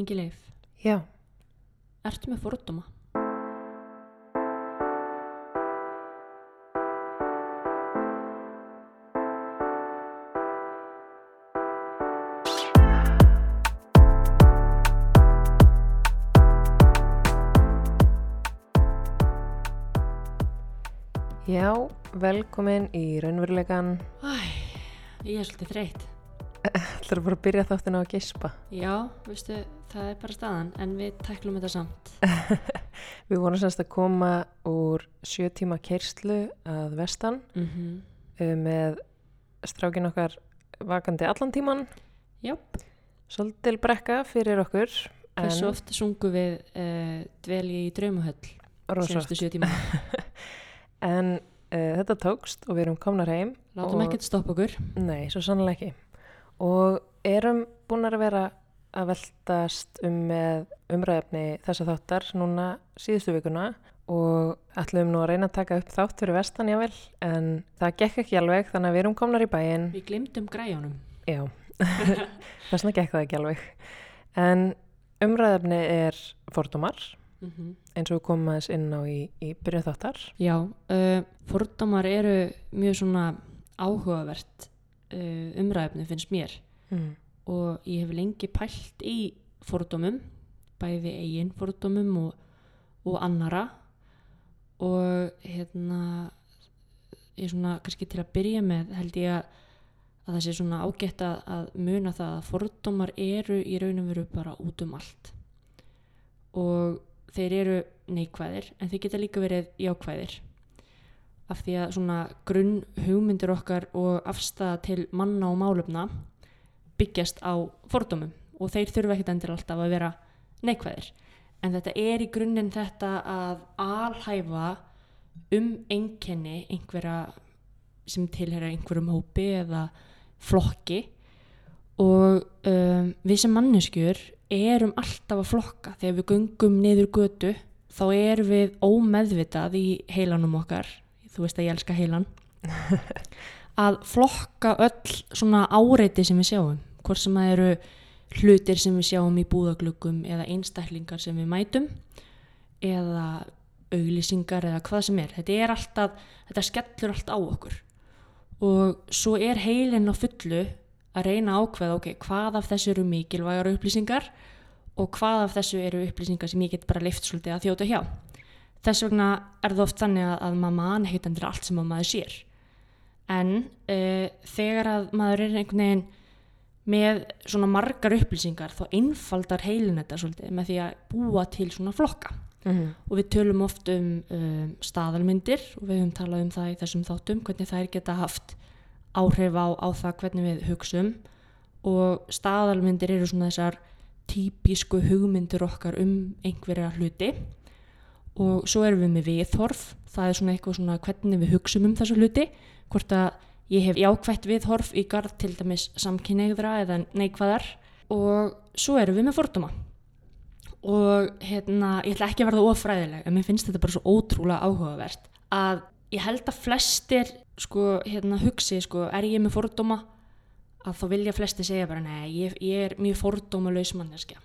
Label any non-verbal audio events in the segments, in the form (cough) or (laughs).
Ingi Leif, Já, ertu með fordóma? já, velkomin í raunveruleikan. Æ, ég er svolítið þreytt. Það er bara að byrja þáttina á að gispa. Já, veistu, það er bara staðan, en við tæklum þetta samt. (laughs) Við vorum semst að koma úr sjö tíma keirslu að vestan Mm uh, með strákin okkar vakandi allan tíman. Já. Svolítil brekka fyrir okkur. Hversu oft sungu við uh, dvelji í draumuhöll senstu oft. sjö tíma? (laughs) En uh, þetta tókst og við erum komnar heim. Látum Og- ekkert stoppa okkur. Nei, svo sannlega ekki. Og erum búin að vera að veltast um með umræðefni þessa þáttar núna síðustu vikuna og ætlum nú að reyna að taka upp þátt fyrir vestan jável en það gekk ekki alveg þannig að við erum komnar í bæinn. Við glimtum græjónum. Já, (laughs) þess vegna gekk það ekki alveg. En umræðefni er fordómar Mm eins og komum aðeins inn á í, í byrjun þáttar. Já, uh, fordómar eru mjög svona áhugavert uh, umræðefni finnst mér. Mm. og ég hef lengi pælt í fordómum, bæði eigin fordómum og, og annara og hérna ég svona kannski til að byrja með held ég að, að það sé svona ágætt að, að muna það að fordómar eru í raun og veru bara út um allt og þeir eru neikvæðir en þeir geta líka verið jákvæðir af því að svona grunn hugmyndir okkar og afstæða til manna og málefna byggjast á fordómum og þeir þurfa ekkert endur alltaf að vera neikvæðir. En þetta er í grunninn þetta að alhæfa um einkenni einhverja sem tilhera einhverjum hópi eða flokki. Og um, við sem manneskjur erum alltaf að flokka. Þegar við göngum niður götu þá erum við ómeðvitað í heilanum okkar þú veist að ég elska heilan að flokka öll svona áreiti sem við sjáum hvort sem það eru hlutir sem við sjáum í búðaglöggum eða einstaklingar sem við mætum eða auglýsingar eða hvað sem er. Þetta er alltaf, þetta skellur allt á okkur. Og svo er heilin á fullu að reyna ákveða ok, hvað af þessu eru mikilvægar upplýsingar og hvað af þessu eru upplýsingar sem ég get bara lift svolítið að þjóta hjá þess vegna er það oft þannig að, að maður man heitandir allt sem að maður sér. En uh, þegar að maður er einhvern veginn með svona margar upplýsingar þá einfaldar heilin þetta svolítið með því að búa til svona flokka. Mm. og við tölum oft um, um staðalmyndir og við höfum talað um það í þessum þáttum hvernig þær geta haft áhrif á, á það hvernig við hugsum. Og staðalmyndir eru svona þessar típisku hugmyndir okkar um einhverja hluti og svo erum við með viðhorf. Það er svona eitthvað svona hvernig við hugsum um þessu hluti. Hvort að ég hef jákvætt viðhorf í garð til dæmis samkynneigðra eða neikvæðar. Og svo erum við með fordóma. Og hérna, ég ætla ekki að verða ofræðileg en mér finnst þetta bara svo ótrúlega áhugavert að ég held að flestir sko, hérna, hugsi, sko, er ég með fordóma? Að þá vilja flesti segja bara nei, ég, ég er mjög fordómalaus manneskja.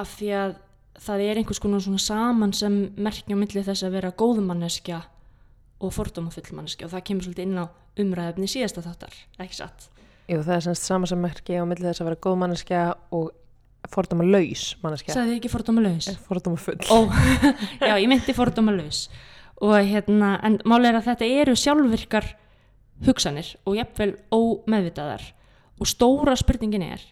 Af því að það er einhvers konar svona saman sem merkja á milli þess að vera góð manneskja og fordómafull manneskja og það kemur svolítið inn á umræðefni síðasta þáttar, ekki satt Jú, það er semst sama sem merki á milli þess að vera góð manneskja og fordóma laus manneskja. Ég ekki fordómalaus? Fordóma full. Ó, (laughs) já, ég myndi fordómalaus og hérna, en máli er að þetta eru sjálfvirkar hugsanir og jafnvel ómeðvitaðar og stóra spurningin er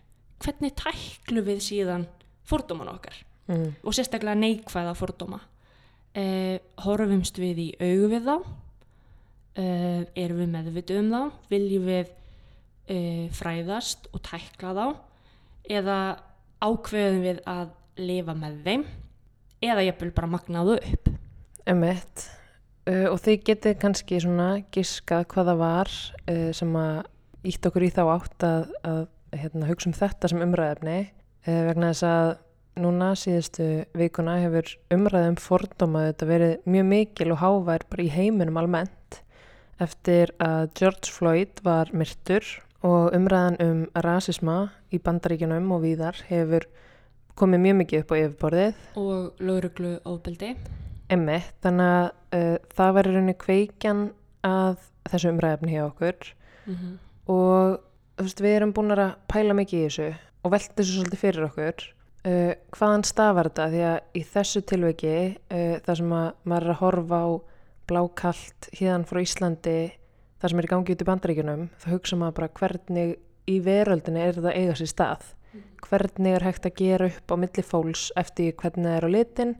hvernig tæklu við síðan fordóman okkar Mm. og sérstaklega neikvæða fordóma. Eh, horfumst við í augu við þá? Eh, erum við meðvituð um þá? Viljum við eh, fræðast og tækla þá? Eða ákveðum við að lifa með þeim? Eða jafnvel bara magnaðu upp? Emmett. Uh, og þið getið kannski svona giskað hvað það var uh, sem að ítt okkur í þá átt að, að hérna, hugsa um þetta sem umræðefni uh, vegna þess að núna síðustu vikuna hefur umræðum fordóma þetta verið mjög mikil og hávær bara í heiminum almennt. Eftir að George Floyd var myrtur og umræðan um rasisma í bandaríkjunum og víðar hefur komið mjög mikið upp á yfirborðið. Og lauruglu ofbeldi. Emmi, þannig að uh, það í rauninni kveikjan að þessu umræðefni hjá okkur. Mm og þú veist, við erum búin að pæla mikið í þessu og velta þessu svolítið fyrir okkur uh, hvaðan stafar þetta? Því að í þessu tilveiki uh, þar sem að maður er að horfa á blákalt híðan frá Íslandi þar sem er í gangi út í bandaríkjunum þá hugsa maður bara hvernig í veröldinni er þetta eiga sér stað? Hvernig er hægt að gera upp á milli fólks eftir hvernig það er á litin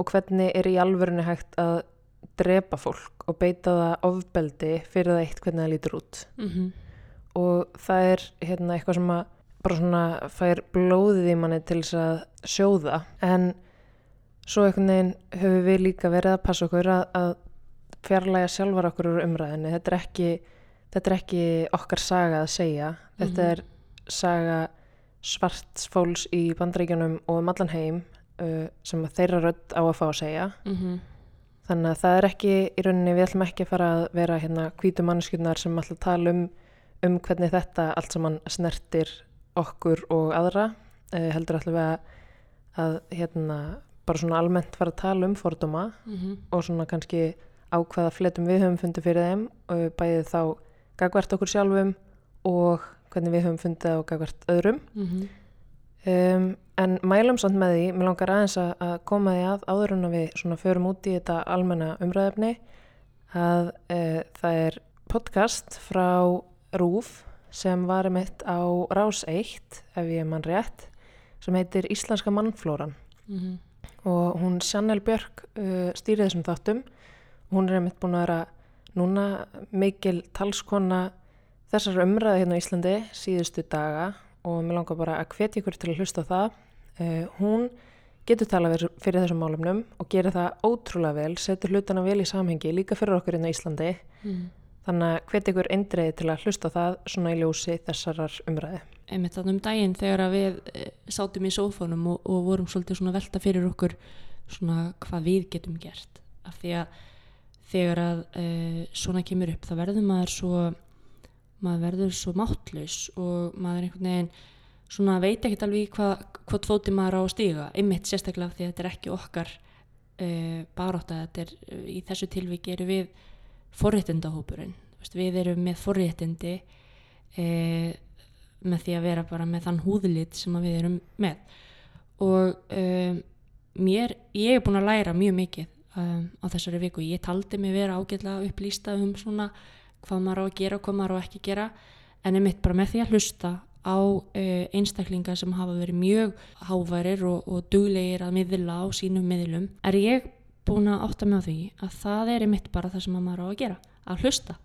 og hvernig er í alvörinu hægt að drepa fólk og beita það ofbeldi fyrir það eitt hvernig það lítur út? -hmm. og það er hérna eitthvað sem að bara svona fær blóðið í manni til þess að sjóða en svo einhvern veginn höfum við líka verið að passa okkur að, að fjarlæga sjálfar okkur úr umræðinni þetta er ekki, þetta er ekki okkar saga að segja þetta Mhm. er saga svarts fólks í bandaríkjunum og um allan heim uh, sem þeirra rödd á að fá að segja Mhm. Þannig að það er ekki, í rauninni, við ætlum ekki að fara að vera hérna hvítu mannskjurnar sem ætla að tala um, um hvernig þetta allt saman snertir okkur og aðra. Eh, heldur við að, að hérna, bara svona almennt fara að tala um fordóma Mhm. og svona kannski á hvaða fletum við höfum fundið fyrir þeim og bæðið þá gagvart okkur sjálfum og hvernig við höfum fundið á gagvart öðrum. Mhm. Um, en mælum samt með því, mér langar aðeins að, koma því að áður en að við svona förum út í þetta almenna umræðefni að uh, það er podcast frá RÚF sem var mitt á Rás 1 ef ég mann rétt sem heitir Íslenska mannflóran Mhm. og hún Sjannel Björk uh, stýrið þessum þáttum hún er einmitt búin að vera núna mikil talskona þessar umræði hérna á Íslandi síðustu daga og mér langar bara að hvetja ykkur til að hlusta það uh, hún getur talað fyrir þessum málumnum og gerir það ótrúlega vel setur hlutana vel í samhengi líka fyrir okkur hérna á Íslandi Mhm. Þannig að hvetja ykkur eindreiði til að hlusta það svona í ljósi þessarar umræði einmitt þannig um daginn þegar að við eh, sátum í sófónum og, og vorum svolítið svona að velta fyrir okkur svona hvað við getum gert. Af því að þegar að e, svona kemur upp þá verður maður svo maður verður svo máttlaus og maður einhvern veginn svona veit ekkert alveg hvað, hvað fóti maður á að stíga. Einmitt sérstaklega af því að þetta er ekki okkar e, barátt að þetta er eh, í þessu tilviki eru við forréttindahópurinn. Við erum með forréttindi e, með því að vera bara með þann húðlit sem við erum með. Og um, mér, ég er búin að læra mjög mikið um, á þessari viku, ég taldi mig vera ágætlega upplýsta um svona hvað maður á að gera og hvað maður á ekki að gera. En einmitt bara með því að hlusta á uh, einstaklinga sem hafa verið mjög háværir og, og duglegir að miðla á sínum miðlum er ég búin að átta mig á því að það er einmitt bara það sem að maður á að gera að hlusta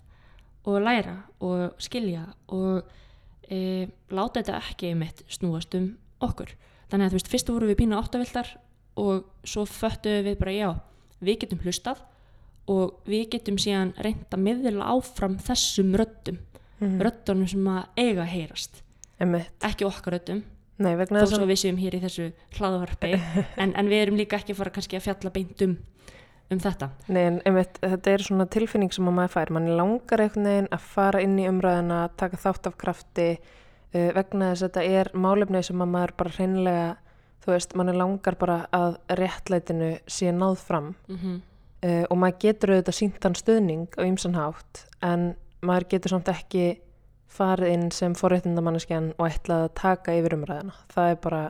og læra og skilja og e, láta þetta ekki einmitt snúast um okkur. Þannig að þú veist, fyrst vorum við pínu áttavildar og svo föttuðum við bara já, við getum hlustað og við getum síðan reynd að miðla áfram þessum röddum mm. röddunum sem að eiga að heyrast. Emmitt, ekki okkar röddum, nei vegna þess að við séum hér í þessu hlaðvarpi en, en við erum líka ekki að fara kannski að fjalla beint um, um þetta Nei, en einmitt, þetta er svona tilfinning sem að maður fær. Man langar einhvern veginn að fara inn í umræðina, taka þátt af krafti uh, vegna þess að þetta er málefni sem að maður bara hreinlega, þú veist, mann langar bara að réttlætinu sé náð fram mm -hmm. uh, og maður getur auðvitað síntan stuðning á ymsan hátt en maður getur samt ekki farið inn sem forréttindamanneskjan og ætlað að taka yfir umræðina. Það er bara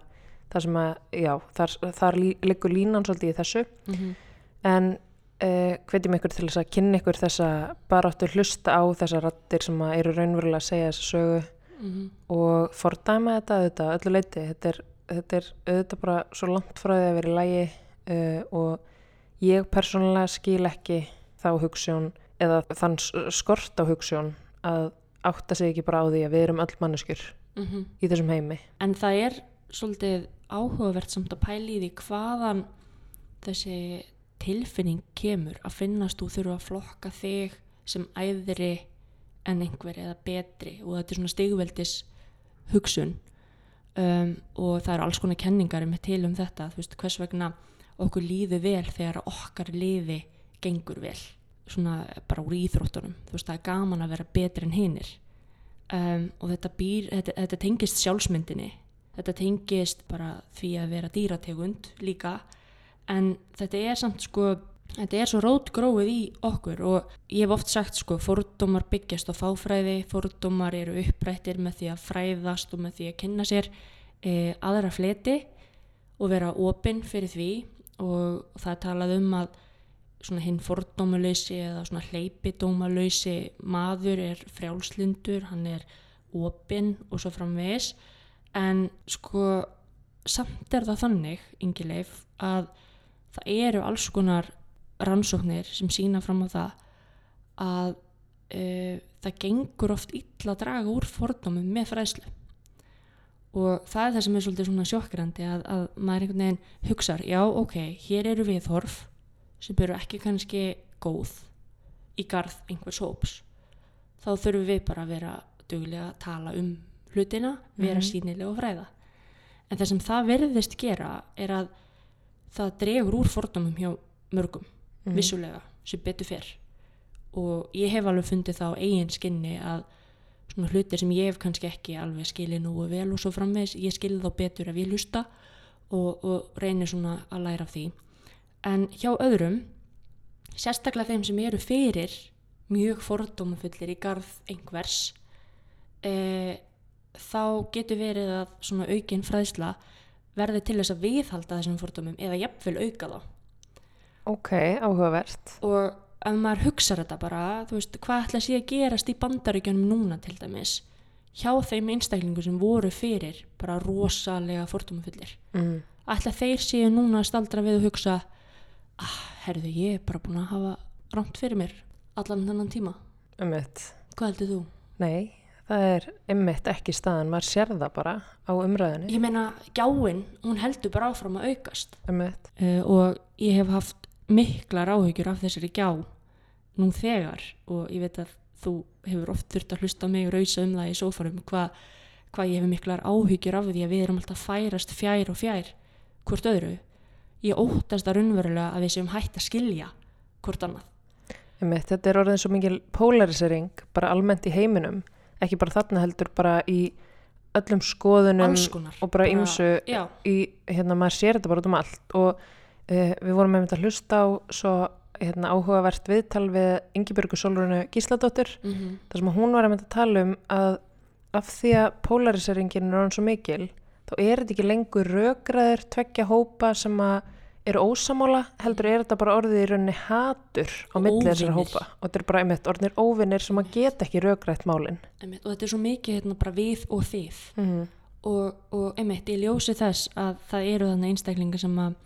það sem að, já, þar, þar liggur línan svolítið í þessu en uh, hvetjum ykkur til þess að kynna ykkur þessa bara áttu hlusta á þessar rattir sem að eru raunverulega að segja þessa sögu Mhm. og fordæma þetta auðvitað öllu leiti þetta er, þetta er auðvitað bara svo langt frá því að vera í lægi uh, og ég persónulega skil ekki þá hugssjón eða þann skort á hugssjón að átta sig ekki bara á því að við erum öll manneskjur Mhm. í þessum heimi. En það er svolítið áhugavert samt að pæla í því hvaðan þessi tilfinning kemur að finnast þú þurfa að flokka þig sem æðri en einhver eða betri. Og þetta er svona stigveldis hugsun. Um, og það eru alls konar kenningar með til um þetta, þú veist, hvers vegna okkur líður vel þegar okkar liði gengur vel svona bara úr íþróttunum, þú veist, það er gaman að vera betri en hinnir um, og þetta býr, þetta, þetta tengist sjálfsmyndinni. Þetta tengist bara því að vera dýrategund líka. En þetta er samt sko þetta er svo rótgróið í okkur og ég hef oft sagt sko fordómar byggjast á fáfræði, fordómar eru upprættir með því að fræðast og með því að kynna sér e, aðra fleti og vera opinn fyrir því. Og það talað um að svona hinn fordómalausi eða svona hleypidómalausi maður er frjálslindur, hann er opinn og svo framvegis. En sko samt er það þannig, yngileif, að það eru alls konar rannsóknir sem sína fram á það að uh, það gengur oft illa að draga úr fordómum með fræðslu. Og það er það sem er svolítið svona sjokkirandi að, að maður einhvern veginn hugsa já ok, hér eru við þorf sem eru ekki kannski góð í garð einhvers hóps þá þurfum við bara að vera duglega að tala um hlutina, vera mm -hmm. sínilega og fræða en það sem það verðist gera er að það dregur úr fordómum hjá mörgum mm. vissulega sem betur fyrr og ég hef alveg fundið þá eigin skinni að svona hlutir sem ég hef kannski ekki alveg skilið nú og vel og svo framvegs ég skilið þá betur ef ég lusta og, og reynir svona að læra af því en hjá öðrum sérstaklega þeim sem eru fyrir mjög fordómafullir í garð einhvers e, þá getur verið að svona aukinn fræðsla verði til þess að viðhalda þessum fordómum eða jafnvel auka þá Ok, áhugavert. Og ef maður hugsa þetta bara, þú veist, hvað ætla að sé að gerast í bandaríkjunum núna til dæmis, hjá þeim einstaklingu sem voru fyrir bara rosalega fordómafullir. Mm. Ætla þeir séu núna að staldra við og hugsa, ah, herðu, ég er bara búin að hafa rámt fyrir mér allan þennan tíma. Ummitt. Hvað heldur þú? Nei, það er ummitt ekki staðan, maður sér það bara á umræðinu. Ég meina, gjáinn, hún heldur bara áfram að aukast. Ummitt. Uh, og ég hef haft miklar áhyggjur af þessari gjá nú þegar og ég veit að þú hefur oft þurft að hlusta mig rauðsa um það í sófarum hvað hva ég hefur miklar áhyggjur af því að við erum alltaf færast fjær og fjær hvort öðru ég óttast að raunverulega að við séum hægt að skilja hvort annað. Einmitt, Þetta er orðin svo mikil polarisering bara almennt í heiminum ekki bara þarna heldur bara í öllum skoðunum og bara ymsu í, hérna maður sér þetta bara út um allt. Og Uh, við vorum með þetta að hlusta á svo hérna, áhugavert viðtal við Yngibjörgu Solrunu Gísladóttir mm -hmm. þar sem hún var að mynda að tala um að af því að polariseringen er orðin svo mikil þá er þetta ekki lengur rökraðir, tveggja hópa sem að eru ósamála heldur er þetta bara orðið í rauninni hatur á millið þessar hópa og þetta er bara einmitt orðinir óvinnir sem að geta ekki rökraðt málinn og þetta er svo mikið hérna, bara við og þið mm -hmm. og, og einmitt ég ljósi þess að það eru þannig einstaklingar sem að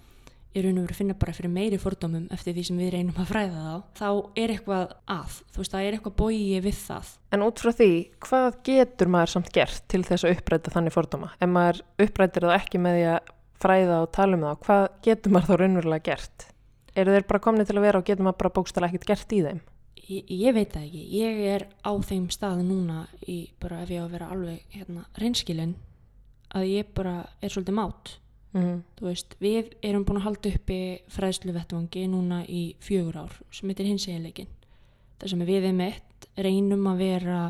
í raun og veru finna bara fyrir meiri fordómum eftir því sem við reynum að fræða þá þá er eitthvað að, þú veist, það er eitthvað bóið við það. En út frá því hvað getur maður samt gert til þess að uppræta þannig fordóma? Ef maður upprætir það ekki með því að fræða og tala um það, hvað getur maður þá raunverulega gert? Eru þeir bara komnið til að vera og getur maður bara bókstala ekkert gert í þeim? Ég, ég veit það ekki, ég er á þeim stað núna í bara ef ég á að vera alveg hérna, reynskilin að ég bara er svolítið mátt Mm. Veist, við erum búin að halda uppi fræðslu vettvangi núna í fjögur ár sem heitir hins eginleikin þar sem við erum eitt reynum að vera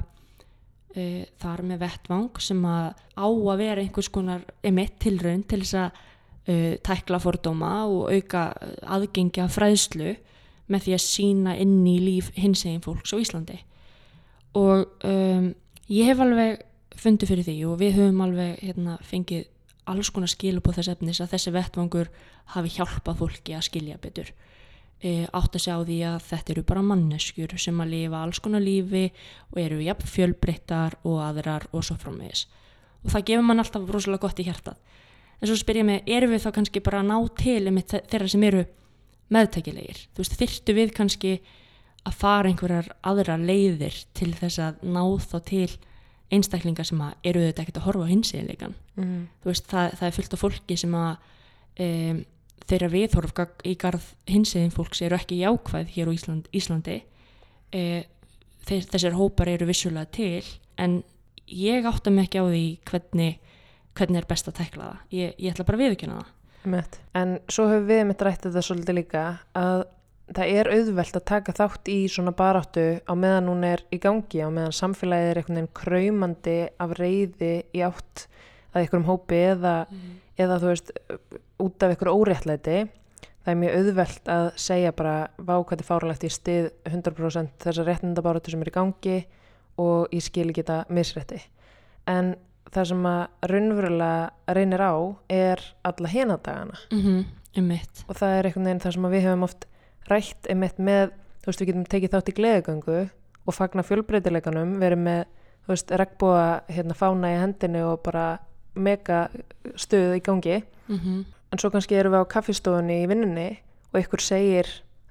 uh, þar með vettvang sem að á að vera einhvers konar emitt tilraun til þess að uh, tækla fordóma og auka aðgengja fræðslu með því að sína inn í líf hins egin fólks á Íslandi. Og um, ég hef alveg fundið fyrir því og við höfum alveg hérna, fengið alls konar skil upp á þess efnis að þessi vettvangur hafi hjálpað fólki að skilja betur átt að sjá því að þetta eru bara manneskjur sem að lifa alls konar lífi og eru jafn fjölbreyttar og aðrar og svo framvegis. Og það gefur mann alltaf rosalega gott í hjartað. En svo spyr ég mig, eru við þá kannski bara að ná til um þeirra sem eru meðtækilegir, þú veist, þyrtu við kannski að fara einhverjar aðra leiðir til þess að ná þá til einstaklingar sem eru þetta ekkert að horfa á hinsiðleikan mm. það, það er fullt af fólki sem að um, þeirra viðhorf í garð hinsiðin fólks eru ekki jákvæð hér á Ísland, Íslandi. E, þeir, þessar hópar eru vissulega til en ég átta mig ekki á því hvernig, hvernig er best að tekla það. Ég, ég ætla bara að viðkjöna það. En svo höfum við mitt rættið það svolítið líka að það er auðvelt að taka þátt í svona baráttu á meðan hún er í gangi á meðan samfélagið er einhvern veginn kræmandi af reyði í átt að einhverjum hópi eða, eða þú veist út af einhverju óréttlæti það er mjög auðvelt að segja bara vá hvað þetta er fáralegt í stið 100% þessar réttindabáratu sem er í gangi og ég skil ekki þetta misrétti. En það sem að raunverulega reynir á er alla hinadagana Mhm, einmitt. Og það er einhvern veginn það sem við hefum oft rætt með, þú veist, við getum tekið þátt í gleðugöngu og fagna fjölbreytileikanum, verið með, þú veist, regnbúa hérna fána í hendinni og bara mega stuð í gangi Mhm, en svo kannski erum við á kaffistofunni í vinnunni og ykkur segir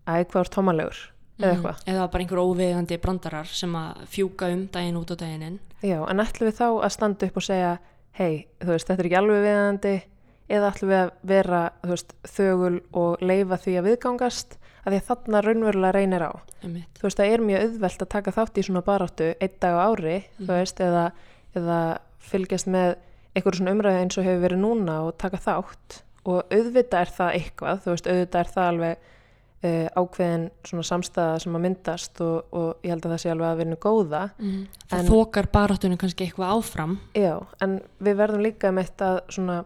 að eitthvað er tómalegur eða mhm. eitthvað. eða bara einhver óvegandi brandarar sem að fjúka um daginn út og daginn inn Já, en ætlum við þá að standa upp og segja hei, þú veist, þetta er ekki alveg viðandi eða ætlum við að vera, þú veist, þögul og leifa því að viðgangast að því að þarna raunverulega reynir á. einmitt þú veist það er mjög auðvelt að taka þátt í svona baráttu einn dag á ári þú Mhm. veist eða, eða fylgjast með einhverju svona umræðu eins og hefur verið núna og taka þátt. Og auðvitað er það eitthvað þú veist auðvitað er það alveg uh, ákveðin svona samstæða sem að myndast og, og ég held að það sé alveg að vinna góða. Mhm. það En- þokar baráttunum kannski eitthvað áfram. Já en við verðum líka með þetta svona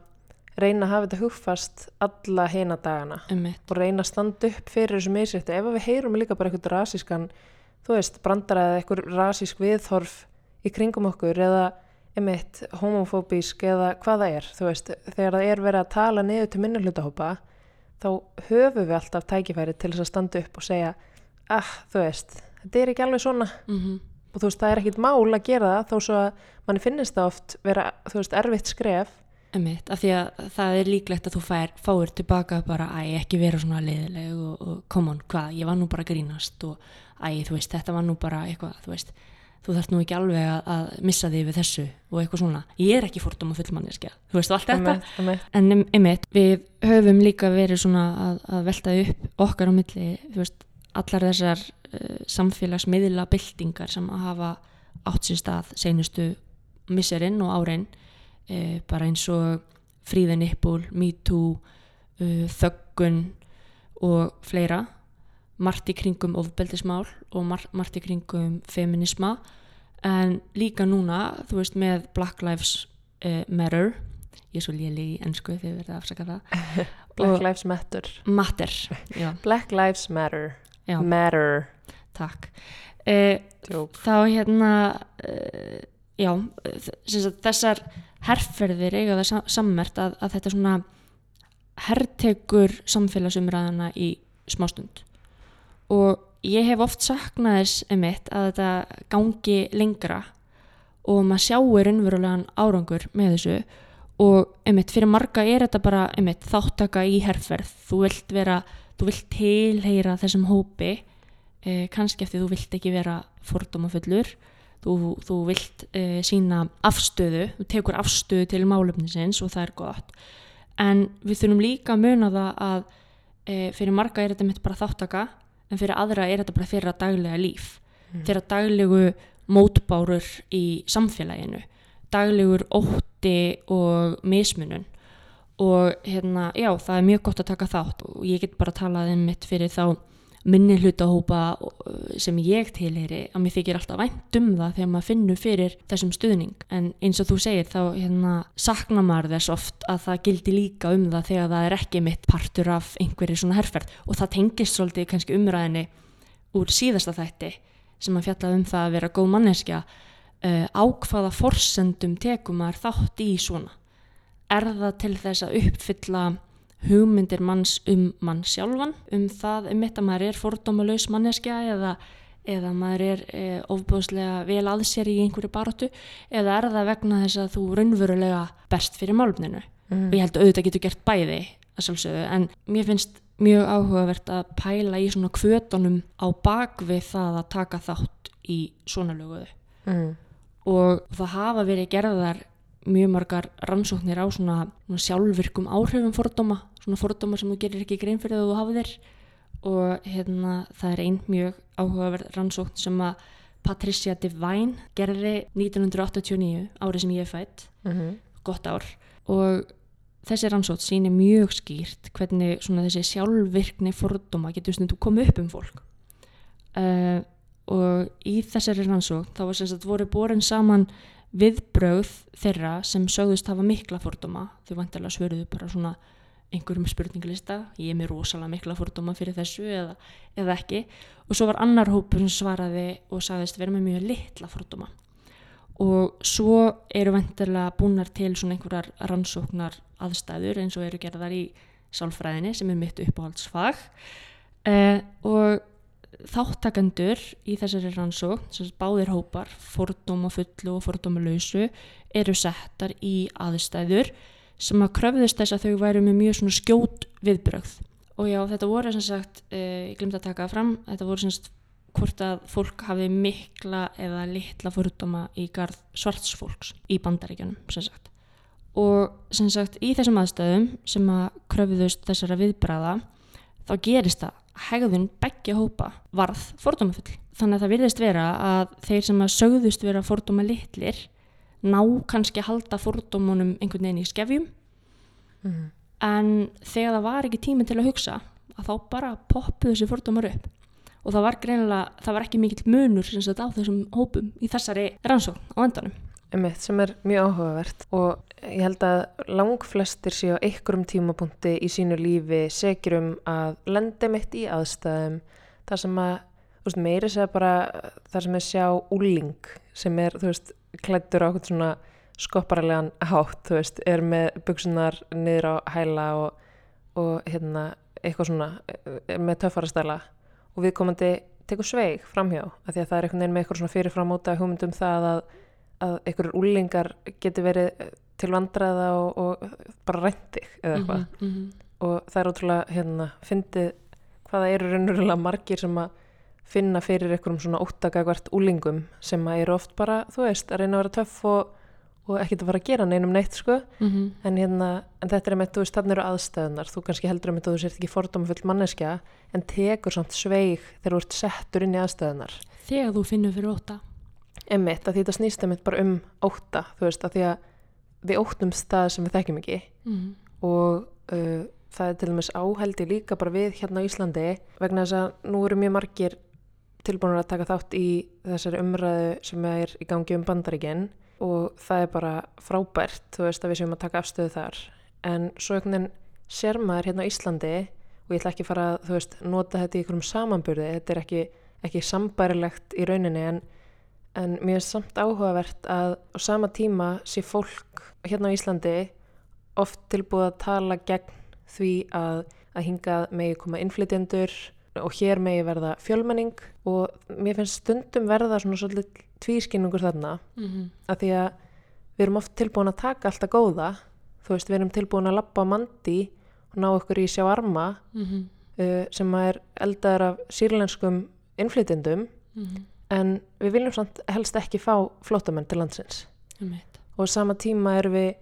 reyna að hafa þetta hugfast alla hina dagana einmitt. og reyna að standa upp fyrir þessu misrétti. Ef við heyrum líka bara eitthvað rasískan þú veist, brandara eða eitthvað rasísk viðhorf í kringum okkur eða emitt, homofóbísk eða hvað það er, þú veist, þegar það er verið að tala niður til minnuhlutahópa þá höfum við alltaf tækifæri til þess að standa upp og segja ah, þú veist, þetta er ekki alveg svona. Mhm, og þú veist, það er ekkit mál að gera það þó svo að manni finnist það oft vera, þú veist, erfitt skref. Einmitt, af því að það er líklegt að þú fær, fáir tilbaka bara æ, ekki vera svona leiðileg og, og come on, hvað, ég var nú bara grínast og æ, þú veist, þetta var nú bara eitthvað, þú veist, þú þarft nú ekki alveg að, að missa þig við þessu og eitthvað svona. Ég er ekki fordóma fullmanneskja, þú veist, allt þetta. En einmitt, við höfum líka verið svona að, að velta upp okkar á milli, þú veist, allar þessar uh, samfélagsmiðla byltingar sem að hafa átt sér stað seinustu misserinn og árein uh, bara eins og fríðin yppul, me too uh, þöggun og fleira margt í kringum ofbeldismál og mar margt í kringum feminisma. En líka núna, þú veist, með Black Lives uh, Matter ég er svo léli í ennsku þegar verið að afsaka það (laughs) Black Og- Lives Matter. Matter, (laughs) Black Lives Matter. Já. Matter. Takk. Uh, þá hérna uh, já, þessar herrferðir eiga það sa- sammert að, að þetta svona herrtekur samfélagsumræðana í smástund og ég hef oft saknað þess emitt að þetta gangi lengra og maður sjáir innverulegan árangur með þessu. Og emitt fyrir marga er þetta bara emitt þáttaka í herrferð þú vilt vera, þú vilt tilheyra þessum hópi eh, kannski eftir þú vilt ekki vera fordómafullur þú, þú vilt eh, sína afstöðu, þú tekur afstöðu til málefnisins og það er gott. En við þurfum líka að muna það að eh, fyrir marga er þetta mitt bara þáttaka en fyrir aðra er þetta bara þeirra daglega líf. Mm. þeirra daglegu mótbárur í samfélaginu. Daglegur ótti og mismunun. Og hérna, já, það er mjög gott að taka þátt. Og ég get bara talað um mitt fyrir þá minni hlutahópa sem ég tilheyri að mér þykir alltaf vænt um það þegar maður finnur fyrir þessum stuðning. En eins og þú segir þá hérna, sakna maður þess oft að það gildi líka um það þegar það er ekki mitt partur af einhverju svona herferð. Og það tengist svolítið kannski umræðinni úr síðasta þætti sem að fjalla um það að vera góð manneskja uh, á hvaða forsendum tekum maður þátt í svona? Er það til þess að uppfylla hugmyndir manns um mann sjálfan um það um þetta maður er fordómalauðs manneskja eða, eða maður er e, ofbúðslega vel að sér í einhverju baróttu eða er það vegna þess að þú raunverulega berst fyrir málumninu Mm. og ég held að auðvitað getur gert bæði að sjálfsögðu en mér finnst mjög áhugavert að pæla í svona kvötunum á bakvið það að taka þátt í svona löguðu Mm. og það hafa verið gerðar mjög margar rannsóknir á svona, svona sjálfvirkum áhrifum fordóma, svona fordóma sem þú gerir ekki grein fyrir að þú hafðir. Og hérna það er einn mjög áhugaverð rannsókn sem að Patricia Devine gerði 1989, árið sem ég er fætt Mm. gott ár. Og þessi rannsótt sýnir mjög skýrt hvernig svona þessi sjálfvirkni fordóma getur stundum komið upp um fólk. Uh, og í þessari rannsótt þá var sem sagt voru borin saman viðbrögð þeirra sem sögðust hafa mikla fordóma, þau vantilega svöruðu bara svona einhverjum spurninglista, ég er með rosalega mikla fordóma fyrir þessu eða, eða ekki. Og svo var annar hópur sem svaraði og sagðist vera með mjög litla fordóma. Og svo eru vantilega búnar til svona einhverjar rannsóknar aðstæður eins og eru gerðar í sálfræðinni sem er mitt uppáhaldsfag. Eh, og þáttakendur í þessari rannsók, báðir hópar, fordóma fullu og fordóma lausu, eru settar í aðstæður sem að kröfðist þess að þau væru með mjög svona skjót viðbrögð. Og já, þetta voru sem sagt, eh, ég glemt að taka það fram, þetta voru sem sagt hvort að fólk hafi mikla eða litla fordóma í garð svartsfólks í bandaríkjanum, sem sagt. Og sem sagt, í þessum aðstæðum sem að kröfðust þessara viðbræða, þá gerist það hegðun begja hópa varð fordómafull. Þannig að það virðist vera að þeir sem að sögðust vera fordóma litlir ná kannski að halda fordómunum einhvern veginn í skefjum mm. en þegar það var ekki tíminn til að hugsa að þá bara poppuðu þessi fordómar upp og það var greinilega, það var ekki mikill munur sem sagt á þessum hópum í þessari rannsókn á endanum. Einmitt, sem er mjög áhugavert og ég held að langflestir séu á einhverjum tímapunkti í sínu lífi segir um að lendi mitt í aðstæðum þar sem að, þú veist, meiri segja bara þar sem er sjá úling sem er, þú veist, klættur á eitthvað svona skopparlegan hátt, þú veist, er með buksunar niður á hæla og, og hérna, eitthvað svona, er með töffarastæla og viðkomandi tekur sveig framhjá, af því að það er einhvern veginn með eitthvað svona fyrirframóta hugmyndum það að að einhverjur úlingar geti verið til vandraða og, og bara ræntig eða eitthvað Mm -hmm, mm -hmm. og það er ótrúlega hérna fyndið hvaða eru raunverulega margir sem að finna fyrir einhverjum svona óttakagvart úlingum sem að eru oft bara, þú veist, að reyna að vera töff og, og ekkert að fara að gera neinum neitt sko, Mhm. en hérna en þetta er með, þú veist, þannig eru aðstæðunar þú kannski heldur um þetta að þú sért ekki fordóma full manneskja en tekur samt sveig þegar þú ert settur inn í aðstæðunar Þegar þú finnur fyrir óta. emmitt, að því þetta snýst emmitt bara um ótta, þú veist, að því að við óttum stað sem við þekkjum ekki. Mm og uh, það er til dæmis áhældi líka bara við hérna á Íslandi vegna þess að nú eru mjög margir tilbúinur að taka þátt í þessari umræðu sem er í gangi um bandaríkinn og það er bara frábært, þú veist að við séum að taka afstöðu þar. En svo einhvern veginn sér maður hérna á Íslandi og ég ætla ekki fara að, veist, nota þetta í einhverjum samanburði, þetta er ekki, ekki sambærilegt í rauninni en en mér er samt áhugavert að á sama tíma sé fólk hérna á Íslandi oft tilbúið að tala gegn því að, að hingað megi koma innflytjendur og hér megi verða fjölmenning og mér finnst stundum verða svona svolítið tvískinningur þarna -hmm. að því að við erum oft tilbúin að taka alltaf góða þú veist, við erum tilbúin að lappa mandi og ná okkur í sjá arma Mm uh, sem er eldaður af sýrlenskum innflytjendum -hmm. en við viljum samt helst ekki fá flótamenn til landsins og sama tíma erum við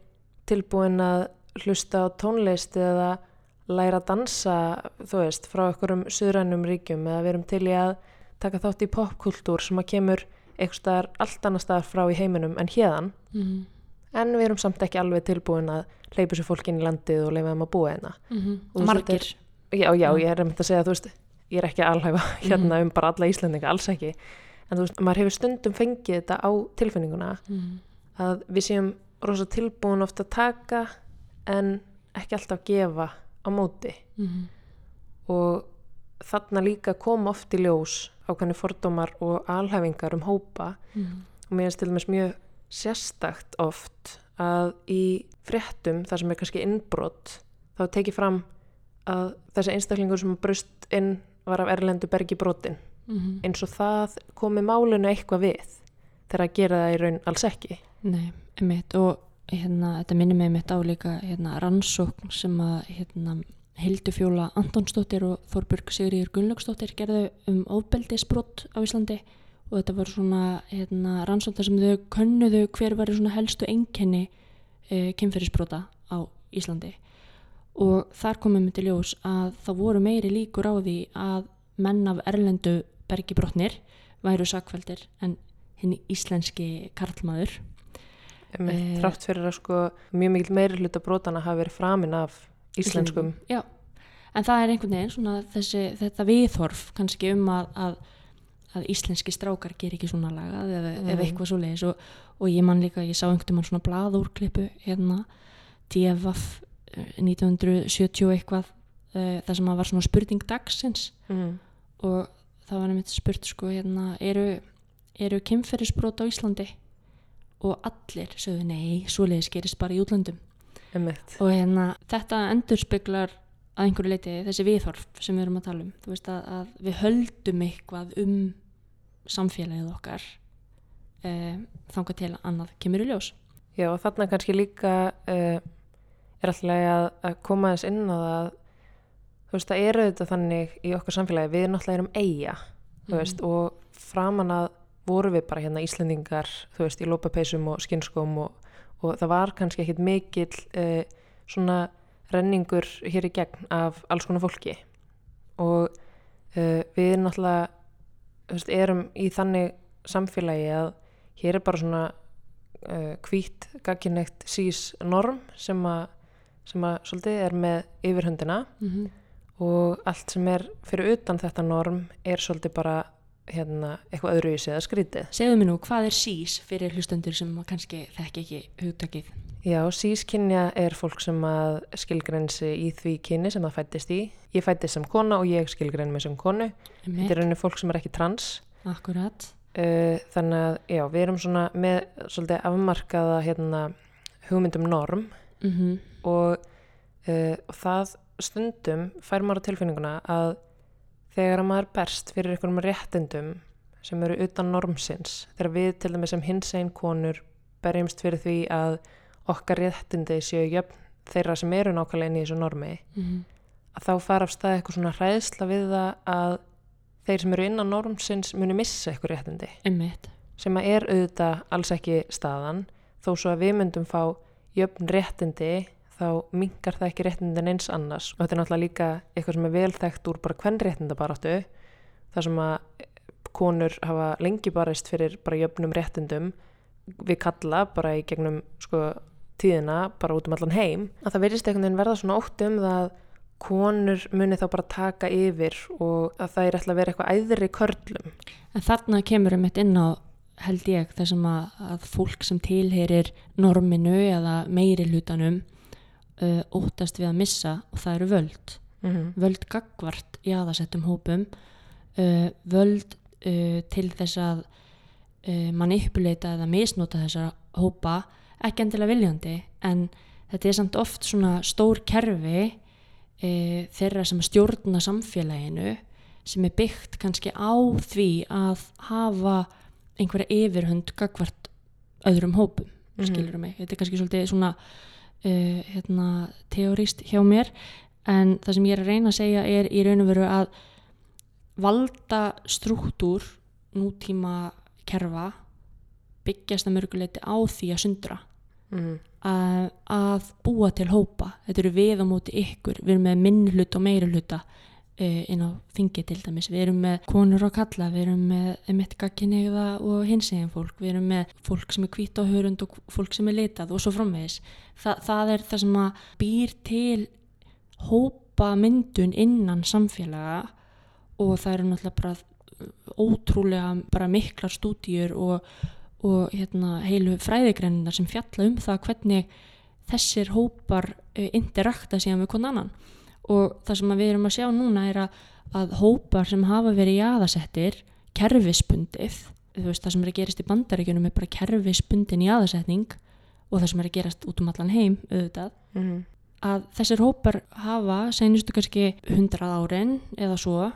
tilbúin að hlusta á tónlist eða læra að dansa þú veist, frá einhverjum suðrænum ríkjum eða við erum til í að taka þátt í popkultúr sem að kemur eitthvað allt annar staðar frá í heiminum en hérðan Mhm. en við erum samt ekki alveg tilbúin að hleypa sér fólk inn í landið og leifa þeim að búa hérna Mhm. Og Margir. já, já, Já. ég er einmitt að segja, þú veist ég er ekki að alhæfa hérna um bara alla Íslandinga, alls ekki en þú veist, maður hefur stundum fengið þetta á tilfinninguna Mhm. að við séum rosa tilbúin ofta að taka en ekki alltaf gefa á móti Mhm. og þarna líka kom oft í ljós ákveðni fordómar og alhæfingar um hópa Mhm. og mér finnst til dæmis mjög sérstakt oft að í fréttum þar sem er kannski innbrot þá er tekið fram að þessi einstaklingur sem brust inn var af erlendu bergi brotin Mhm. eins og það komi málinu eitthvað við þegar að gera það í raun alls ekki Nei, einmitt og hérna, þetta minnir mig mitt á líka hérna, rannsókn sem að hérna, Hildu Fjóla Antonsdóttir og Þorbjörg Sigriður Gunnlaugsdóttir gerðu um ofbeldisbrott á Íslandi. Og þetta var svona hérna, rannsókn þar sem þau könnuðu hver var svona helstu einkenni e, kynferðisbrota á Íslandi. Og þar komum við til ljós að það voru meiri líkur á því að menn af erlendu bergi brotnir væru sakveldir en hinn íslenski karlmaður Einmitt, Eh, fyrir að sko mjög mikil meiri hluta brotana hafi verið framin af íslenskum. Já, en það er einhvern veginn svona þessi, þetta viðhorf kannski um að, að, að íslenski strákar ger ekki svona lagað eða, Mm. eitthvað svo leiðis og, og ég man líka, ég sá einhvern mann svona blaðúrklippu hérna DFF eh, 1970 og eitthvað uh, það sem að var svona spurning dagsins. Mm. og það var nefnt spurt sko hérna eru, eru kynferðisbrot á Íslandi og allir sögðu nei, svoleiðis gerist bara í útlöndum. Einmitt. og hérna þetta endurspeglar að einhverju leiti þessi viðhorf sem við erum að tala um. Þú veist að, að við höldum eitthvað um samfélagið okkar uh, þangað til að annað kemur í ljós. Já, og þarna kannski líka uh, er alltaf að, að koma þess inn á það þú veist, það eru þetta þannig í okkar samfélagi, við náttúrulega erum eiga þú veist, og framan að voru við bara hérna Íslendingar þú veist, í lópapeisum og skinskóm og, og það var kannski ekkit mikill uh, svona renningur hér í gegn af alls konar fólki og uh, við náttúrulega veist, erum í þannig samfélagi að hér er bara svona uh, hvít gagginægt sís norm sem að sem að svolítið er með yfirhöndina mm -hmm. og allt sem er fyrir utan þetta norm er svolítið bara hérna, eitthvað öðru í sig eða skrítið. segðu mér nú, hvað er sís fyrir hlustendur sem að kannski þekki ekki hugtakið Já, sískynja er fólk sem að skilgrensi í því kynni sem það fættist í. Ég fættist sem kona og ég skilgrenni mig sem konu. Þetta er rauninni fólk sem er ekki trans. akkurat Uh, þannig að, já, við erum svona með svolítið afmarkaða hérna, hugmyndum norm mm -hmm. og, uh, og það stundum fær maður á tilfinninguna að þegar að maður berst fyrir einhverjum réttindum sem eru utan normsins, þegar við til dæmis sem hins einn konur berjumst fyrir því að okkar réttindi séu jöfn þeirra sem eru nákvæmlega inn í þessu normi, Mm -hmm. að þá fara af stað eitthvað svona hræðsla við það að þeir sem eru innan normsins muni missa eitthvað réttindi Einmitt. sem að er auðvitað alls ekki staðan þó svo að við myndum fá jöfn réttindi þá mingar það ekki réttindin eins annars. Og þetta er náttúrulega líka eitthvað sem er vel þekkt úr bara hvern réttindabaráttu þar sem að konur hafa lengi barist fyrir bara jöfnum réttindum við kalla bara í gegnum sko tíðina bara út um allan heim. Að það verðist einhvern veginn verða svona ótti um það að konur muni þá bara taka yfir og að það er ætla að vera eitthvað æðri körlum. En þarna kemur um inn á held ég þessum að, að fólk sem tilheyrir norminu eða meiri hlutanum uh, óttast við að missa og það eru völd. mm -hmm. Völd gagvart í aðasettum hópum, uh, völd uh, til þess að uh, manipuleita eða misnota þessa hópa, ekki endilega viljandi en þetta er samt oft svona stór kerfi uh, þeirra sem stjórna samfélaginu sem er byggt kannski á því að hafa einhverja yfirhund gagvart öðrum hópum, Mhm. skilur mig þetta er kannski svolítið svona uh, hérna, teorist hjá mér. En það sem ég er að reyna að segja er í raun og veru að valda struktúr nútíma kerfa byggjast að mörguleiti á því að sundra. Mm að, að búa til hópa. Þetta eru við á móti ykkur. Við erum með minni hluta og uh, inn á þingi til dæmis. Við erum með konur og kalla, við erum með emitt gagginegða og hinsegin fólk við erum með fólk sem er hvít á hörund og fólk sem er litað og svo framvegis. Þa, það er það sem að býr til hópa myndun innan samfélaga og það eru náttúrulega bara ótrúlega bara miklar stúdíur og, og hérna, heilu fræðigreiningar sem fjalla um það hvernig þessir hópar uh, interakta síðan við konan annan og það sem við erum að sjá núna er að, að hópar sem hafa verið jaðasettir kerfispundið veist það sem er að gerast í bandaríkjunum er bara kerfispundin jaðasetning og það sem er að gerast út um allan heim auðvitað -hmm. að þessir hópar hafa senustu kannski 100 árin eða svo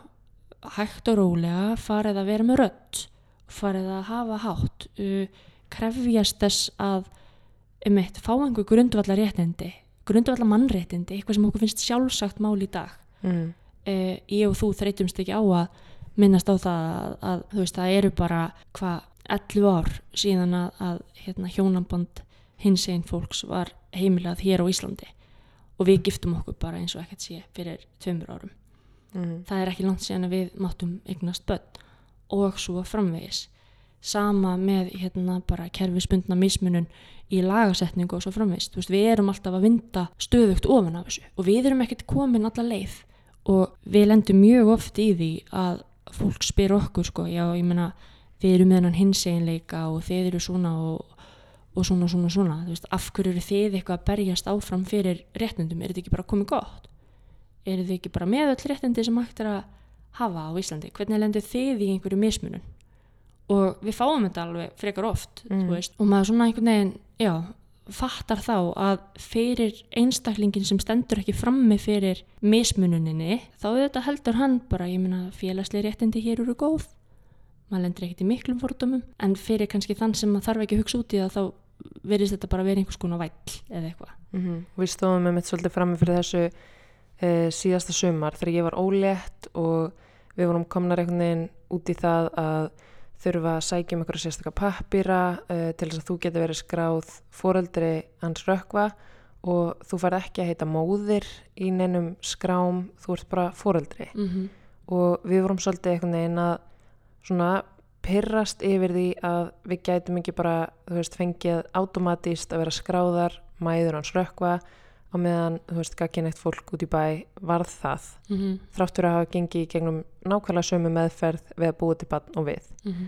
hægt og rólega farið að vera með rödd farið að hafa hátt uh, krefjast þess að um eitt fá einhver grundvallar réttindi grundvallar mannréttindi, eitthvað sem okkur finnst sjálfsagt mál í dag. Mm. uh, ég og þú þreytumst ekki á að minnast á það að, að þú veist, það eru bara hvað 11 ár síðan að, að hérna, hjónamband hins einn fólks var heimilað hér á Íslandi. Og við giftum okkur bara eins og ekkert sé fyrir tveimur árum. Mm. það er ekki langt síðan að við máttum eignast börn. Og svo framvegis sama með hérna bara kerfisbundna mismunun í lagasetningu og svo veist, við erum alltaf að vinda stöðugt ofan af þessu og við erum ekkert komin alla leið og við lendum mjög oft í því að fólk spyr okkur sko, já ég meina þið eru með hennan hinseginleika og þið eru svona og, og svona svona svona. Veist, af hverju eru þið eitthvað að berjast áfram fyrir réttindum, er þetta ekki bara komið gott? Eru þið ekki bara með öll réttindi sem hægt er að hafa á Íslandi? Hvernig lendir þið í einhverju mismunum og við fáum þetta alveg frekar oft Mm. og maður svona einhvern veginn já, fattar þá að fyrir einstaklingin sem stendur ekki frammi fyrir mismununinni þá auðvitað heldur hann bara, ég meina félagslega réttindi hér eru góð. Maður lendur ekkert í miklum fordómum en fyrir kannski þann sem maður þarf ekki að hugsa út í það þá verðist þetta bara vera einhvers konar væll eða eitthvað. Mm Við stóðum með mitt svolítið frammi fyrir þessu e, síðasta sumar þegar ég var ólétt og við vorum komnar einhvern veginn út í það að þurfa að sækja um einhverja sérstaka pappýra e, til þess að þú geti verið skráð foreldri hans rökva og þú fær ekki að heita móðir í neinum skrám, þú ert bara foreldri mm -hmm. og við vorum svolítið einhvern veginn að svona pyrrast yfir því að við gætum ekki bara, þú veist, fengið automatíst að vera skráðar mæður hans rökva á meðan, þú veist, gagginætt fólk út í bæ varð það Mm þráttur að hafa gengið í gegnum nákvæmlega sömu meðferð við að búa til bann og við -hmm.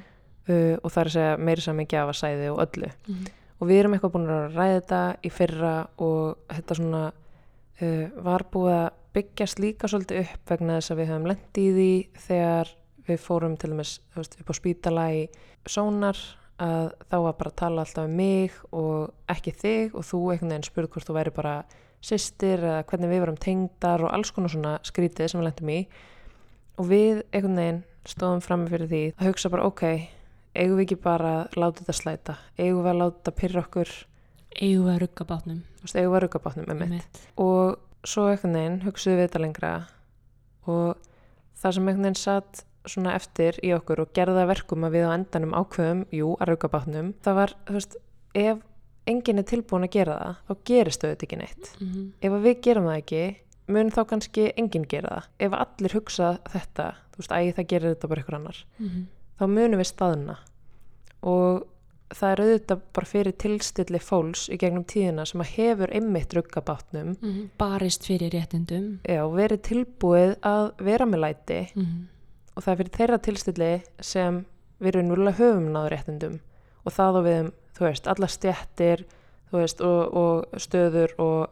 uh, og það er að segja meiri saman gjafasæði og öllu Mhm. og við erum eitthvað búin að ræða þetta í fyrra og þetta svona uh, var búið að byggjast líka svolítið upp vegna þess að við höfum lent í því þegar við fórum til dæmis þú veist, upp á spítala í sónar að þá var bara að tala alltaf um mig og ekki þig og þú einhvern veginn spurði hvort þú væri bara systir eða hvernig við varum tengdar og alls konar svona skrítið sem við lentum í. Og við einhvern veginn stóðum fram fyrir því að hugsa bara ok, eigum við ekki bara að láta þetta slæta, eigum við að láta þetta pyrra okkur, eigum við að rugga bátnum. Eigum við að rugga bátnum með mitt Einmitt. og svo einhvern veginn hugsuðum við þetta lengra. Og það sem einhvern veginn satt svona eftir í okkur og gerða verkum að við á endanum ákveðum, jú, að rauka bátnum það var, þú veist, ef enginn er tilbúin að gera það, þá gerist þau þetta ekki neitt. Mhm. Ef að við gerum það ekki mun þá kannski enginn gera það. Ef allir hugsa þetta, þú veist, æ, það gerir þetta bara ykkur annar, Mhm. þá munum við staðna og það er auðvitað bara fyrir tilstilli fólks í gegnum tíðina sem að hefur einmitt ruggabátnum Mhm. barist fyrir réttindum já, verið tilbúið að vera með læti Mhm. og það er fyrir þeirra tilstilli sem við erum núlega höfum náður réttindum og það á við um, þú veist, alla stjættir þú veist, og, og stöður og,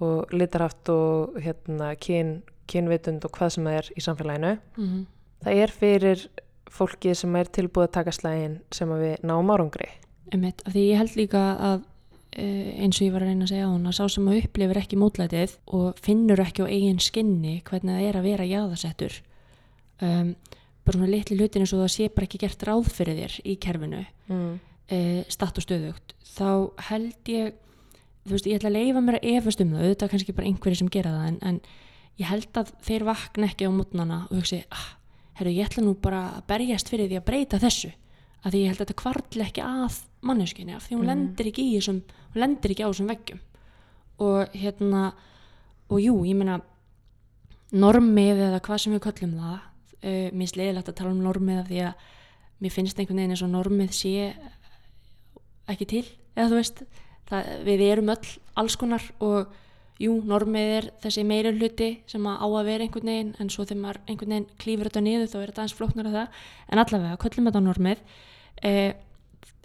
og litarhaft og hérna, kyn, kynvitund og hvað sem það er í samfélaginu Mhm. það er fyrir fólki sem er tilbúið að taka slægin sem að við náum árangri Einmitt, af því ég held líka að uh, eins og ég var að reyna að segja á hana sá sem að upplifir ekki mótlætið og finnur ekki á eigin skinni hvernig það er að vera jáðasettur um, bara svona litli hlutin eins og það sé bara ekki gert ráð fyrir þér í kerfinu mm. Uh, statt og stöðugt þá held ég þú veist, ég ætla að leifa mér að efast um það auðvitað kannski bara einhverju sem gera það en, en ég held að þeir vakna ekki á mótnana og hugsi, ah, herru, ég ætla nú bara að berjast fyrir því að breyta þessu að því ég held að þetta kvartli ekki að manneskinni af því hún Mhm. lendir ekki í þessum hún lendir ekki á þessum veggjum og hérna og jú, ég meina normið eða hvað sem við köllum það uh, mér er sleiðilegt að tala um normið af því að mér finnst einhvern veginn eins og normið sé ekki til eða þú veist, það, við erum öll alls konar og jú, normið er þessi meiri hluti sem að á að vera einhvern veginn en svo þegar maður einhvern veginn klýfur þetta niður þá er þetta aðeins flóknar af það. En allavega, köllum þetta normið. E,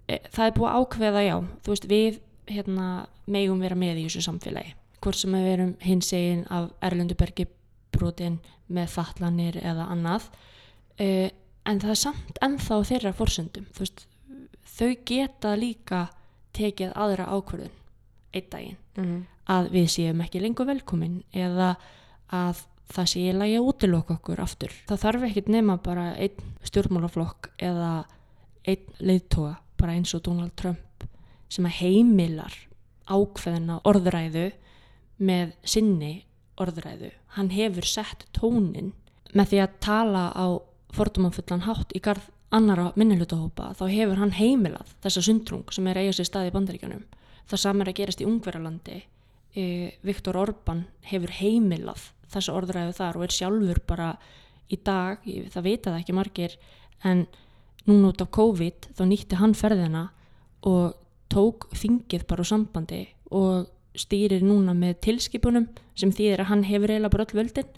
e, það er búið að ákveða já, þú veist, við hérna, megum vera með í þessu samfélagi. Hvort sem að við erum hinsegin af Erlendubergi brotin með fatlanir eða annað. E, en það er samt ennþá þeirra forsöndum þú veist, þau geta líka tekið aðra ákvörðun einn daginn Mm. að við séum ekki lengur velkomin eða að það sé í lagi að útiloka okkur aftur. Það þarf ekkit nema bara einn stjórnmálaflokk eða einn leiðtoga bara eins og Donald Trump sem að heimilar ákveðina orðræðu með sinni orðræðu. Hann hefur sett tónin með því að tala á fordumafullan hátt í garð annara minnilutahópa þá hefur hann heimilað þessa sundrung sem er eiga sér stað í bandaríkjanum. Það saman er að gerast í Ungverjalandi. E, Viktor Orban hefur heimilað þessa orðræðu þar og er sjálfur bara í dag, það vita það ekki margir, en núna út af COVID þá nýtti hann ferðina og tók þingið bara úr sambandi og stýrir núna með tilskipunum sem þýðir að hann hefur eiginlega bara öll völdin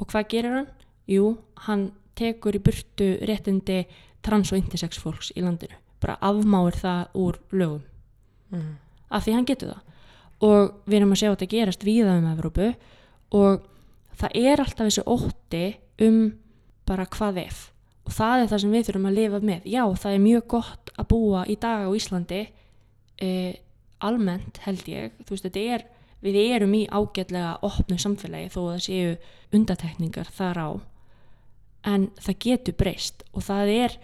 og hvað gerir hann? Jú, hann tekur í burtu réttindi trans og intersex fólks í landinu. Bara afmáir það úr lögum. Mm. af því hann getur það. Og við erum að sjá þetta gerast víða um Evrópu og það er alltaf þessi ótti um bara hvað ef. Og það er það sem við þurfum að lifa með. Já, það er mjög gott að búa í dag á Íslandi e, almennt held ég. Þú veist, þetta er, við erum í ágætlega opnu samfélagi þó að það séu undatekningar þar á. En það getur breyst og það er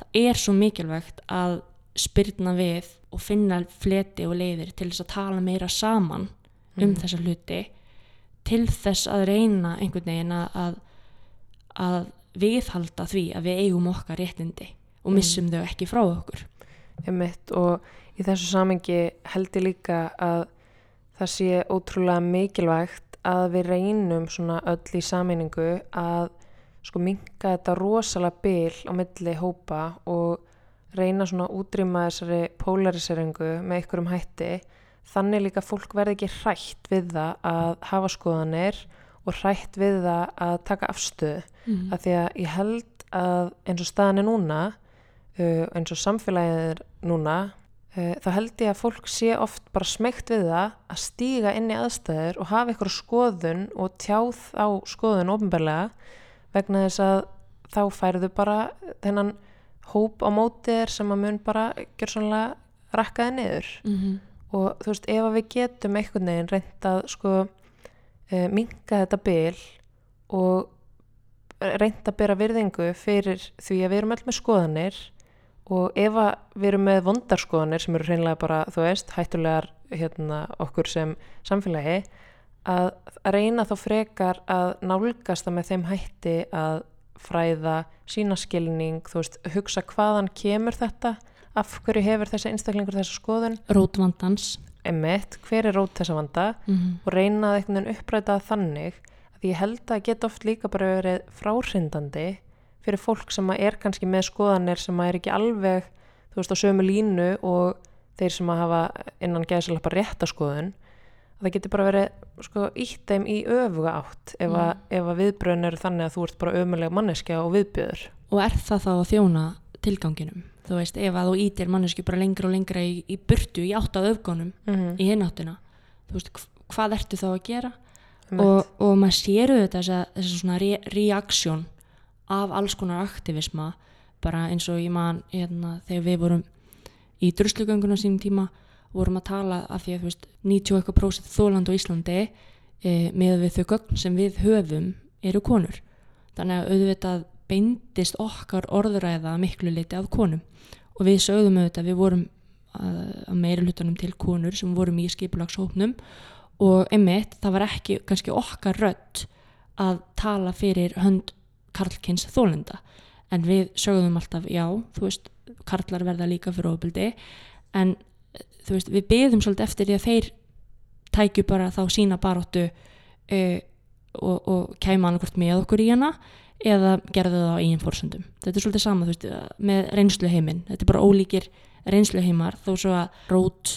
það er svo mikilvægt að spyrna við og finna fleti og leiðir til þess að tala meira saman um Mhm. þessa hluti til þess að reyna einhvern veginn að, að, viðhalda því að við eigum okkar réttindi og Mhm. missum þau ekki frá okkur Einmitt, og í þessu samengi held ég líka að það sé ótrúlega mikilvægt að við reynum svona öll í sameiningu að sko minka þetta rosalega bil á milli hópa og reyna svona að útrýma þessari polariseringu með ykkurum hætti. Þannig líka fólk verði ekki hrætt við það að hafa skoðanir og hrætt við það að taka afstöðu. Mm. að því að ég held að eins og staðan er núna uh, eins og samfélagið er núna uh, þá held ég að fólk sé oft bara smegt við það að stíga inn í aðstæður og hafa ykkur skoðun og tjáð á skoðun ofinbarlega vegna þess að þá færðu bara þennan hóp á móti þér sem að mun bara gjör sannlega rakkaði niður. Mm og þú veist ef að við getum einhvern veginn reynt að sko e, minka þetta bil og reynt að bera virðingu fyrir því að við erum öll með skoðanir og ef að við erum með vondarskoðanir sem eru hreinlega bara, þú veist, hættulegar hérna, okkur sem samfélagi að, reyna þá frekar að nálgast það með þeim hætti að fræða sínaskilning, þú veist, hugsa hvaðan kemur þetta, af hverju hefur þessi einstaklingur þessa skoðun? Rótvandans emitt, hver er rót þessa vanda? Mm og reyna að einhvern veginn uppræta það þannig að ég held að geta oft líka bara verið fráhrindandi fyrir fólk sem er kannski með skoðanir sem er ekki alveg þú veist á sömu línu og þeir sem að hafa innan gæðsalappa réttaskoðun að það getur bara verið sko ítt þeim í öfuga átt ef að, ef að viðbröðin eru þannig að þú ert bara ömuleg manneskja og viðbjöður og er það þá að þjóna tilganginum? Þú veist, ef að þú ítir manneski bara lengra og lengra í, í burtu, í átt af öfgunum mm í hináttina þú veist, hv- hvað ertu þá að gera? -hmm. og, og maður séru þetta þessa, þessa svona re reaksjón af alls konar aktivisma bara eins og ég man hérna, þegar við vorum í druslugöngunum sínum tíma vorum að tala af því að veist 90 og eitthvað prósent þóland á Íslandi e, með við þau gögn sem við höfum eru konur. Þannig að auðvitað beindist okkar orðræða að miklu leiti af konum. Og við sögðum auðvitað við vorum að, að meiri hlutunum til konur sem vorum í skipulagshópnum. Og einmitt það var ekki kannski okkar rödd að tala fyrir hönd karlkins þólenda en við sögðum alltaf já, þú veist, karlar verða líka fyrir ofbildi en eh, veist, við beðum svolítið eftir því að þeir tækju bara þá sína baróttu uh, og, og kæma annarkvort með okkur í hana eða gerðu það á eigin fórsöndum þetta er svolítið sama, veist, með reynsluheiminn. Þetta er bara ólíkir reynsluheimar þó svo að rót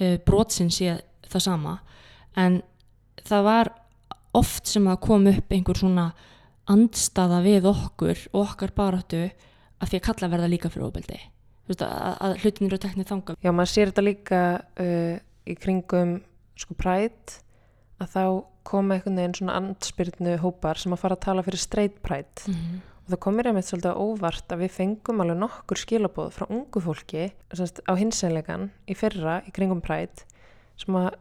uh, brotsinn sé það sama. En það var oft sem að kom upp einhver svona andstaða við okkur og okkar baráttu að því að kalla verða líka fyrir ofbeldi. Þú veist, að, að hlutin eru teknið þangað. Já, maður sér þetta líka uh, í kringum sko præt að þá koma einhvern veginn svona andspyrnu hópar sem að fara að tala fyrir straight præt mm. og það komir einmitt svolítið óvart að við fengum alveg nokkur skilabóð frá ungu fólki semst, á hinseinleikan í fyrra í kringum præt sem að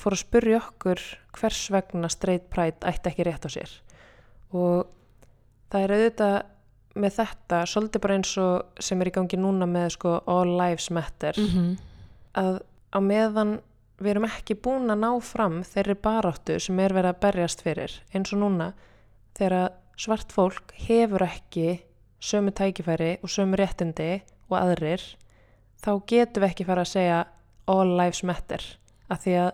fór að spurja okkur hvers vegna straight præt ætti ekki rétt á sér. Og það er auðvitað með þetta svolítið bara eins og sem er í gangi núna með sko all lives matter Mm að á meðan við erum ekki búin að ná fram þeirri baráttu sem er verið að berjast fyrir eins og núna þegar að svart fólk hefur ekki sömu tækifæri og sömu réttindi og aðrir þá getum við ekki fara að segja all lives matter af því að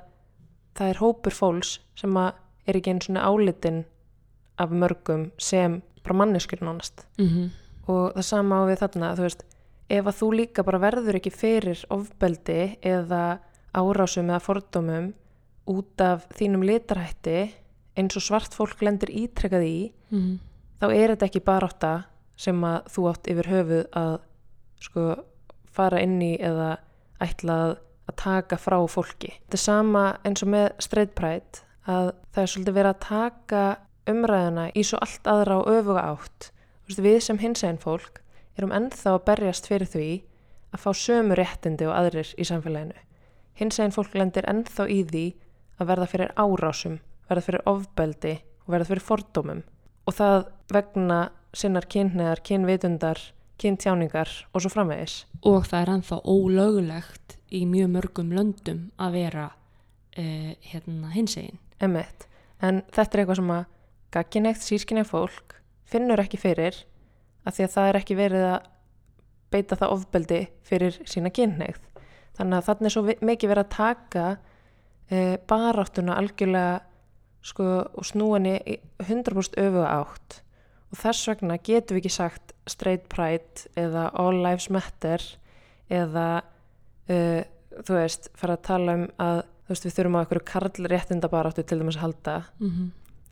það er hópur fólks sem að er ekki eins og álitin af mörgum sem bara manneskur nánast -hmm. og það sama á við þarna þú veist, ef að þú líka bara verður ekki fyrir ofbeldi eða árásum eða fordómum út af þínum litarhætti eins og svart fólk lendir ítrekkað í Mm -hmm. þá er þetta ekki bara átta sem að þú átt yfir höfuð að sko fara inn í eða ætla að, taka frá fólki. Þetta er sama eins og með straight pride að það er svolítið verið að taka umræðuna í svo allt aðra og öfuga átt. Við sem hinsegin fólk erum ennþá að berjast fyrir því að fá sömu réttindi og aðrir í samfélaginu. Hinsegin fólk lendir ennþá í því að verða fyrir árásum, verða fyrir ofbeldi og verða fyrir fordómum og það vegna sinnar kynneðar, kynvitundar, kyntjáningar og svo framvegis. og það er ennþá ólögulegt í mjög mörgum löndum að vera uh, hérna hinsegin Emmett. En þetta er eitthvað sem að gagginægt sískinja fólk finnur ekki fyrir að því að það er ekki verið að beita það ofbeldi fyrir sína kynneigð. Þannig að þannig er svo mikið verið að taka e, baráttuna algjörlega sko, og snúani 100% öfuga átt og þess vegna getum við ekki sagt straight pride eða all lives matter eða uh, þú veist, fara að tala um að þú veist, við þurfum á einhverju karlréttindabaráttu til dæmis að halda mm -hmm.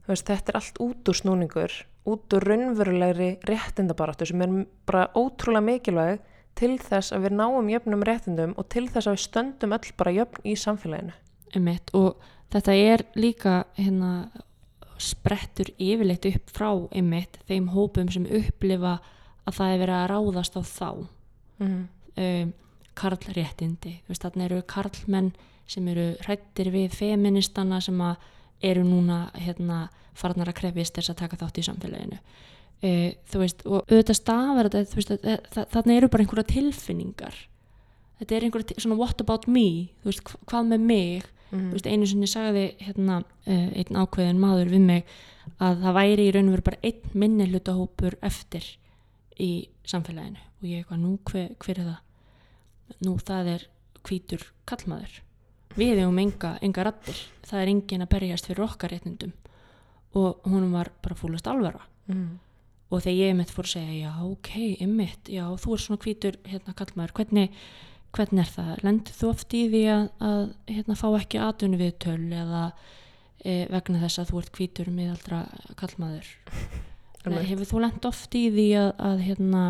Veist, þetta er allt út úr snúningur út úr raunverulegri réttindabaráttu sem er bara ótrúlega mikilvæg til þess að við náum jöfnum réttindum og til þess að við stöndum öll bara jöfn í samfélaginu Einmitt, og þetta er líka hérna, sprettur yfirleitt upp frá einmitt, þeim hópum sem upplifa að það er verið að ráðast á þá mm. um, karlréttindi þarna eru karlmenn sem eru hrættir við feministana sem að eru núna hérna, farnar að krefist þess að taka þátt í samfélaginu uh, þú veist, og auðvitað stafar þetta, þarna eru bara einhverja tilfinningar þetta er einhverja, svona what about me þú veist, hva- hvað með mig Mm. Veist, einu sinni sagði hérna, uh, einn ákveðin maður við mig að það væri í raun og veru bara einn minni hlutahópur eftir í samfélaginu og ég eitthvað, nú hver, hver er það? Nú það er hvítur kallmaður. Við hefum enga, enga rattir. Það er engin að berjast fyrir okkar réttindum. Og hún var bara fúlast alvara. Mm. og þegar ég mitt fór að segja já ok, einmitt, já þú er svona hvítur hérna kallmaður, hvernig, hvernig er það? Lendur þú oft í því að, að hérna fá ekki atvinnu við töl eða e, vegna þess að þú ert hvítur miðaldra kallmaður (laughs) hefur þú lent oft í því að, að hérna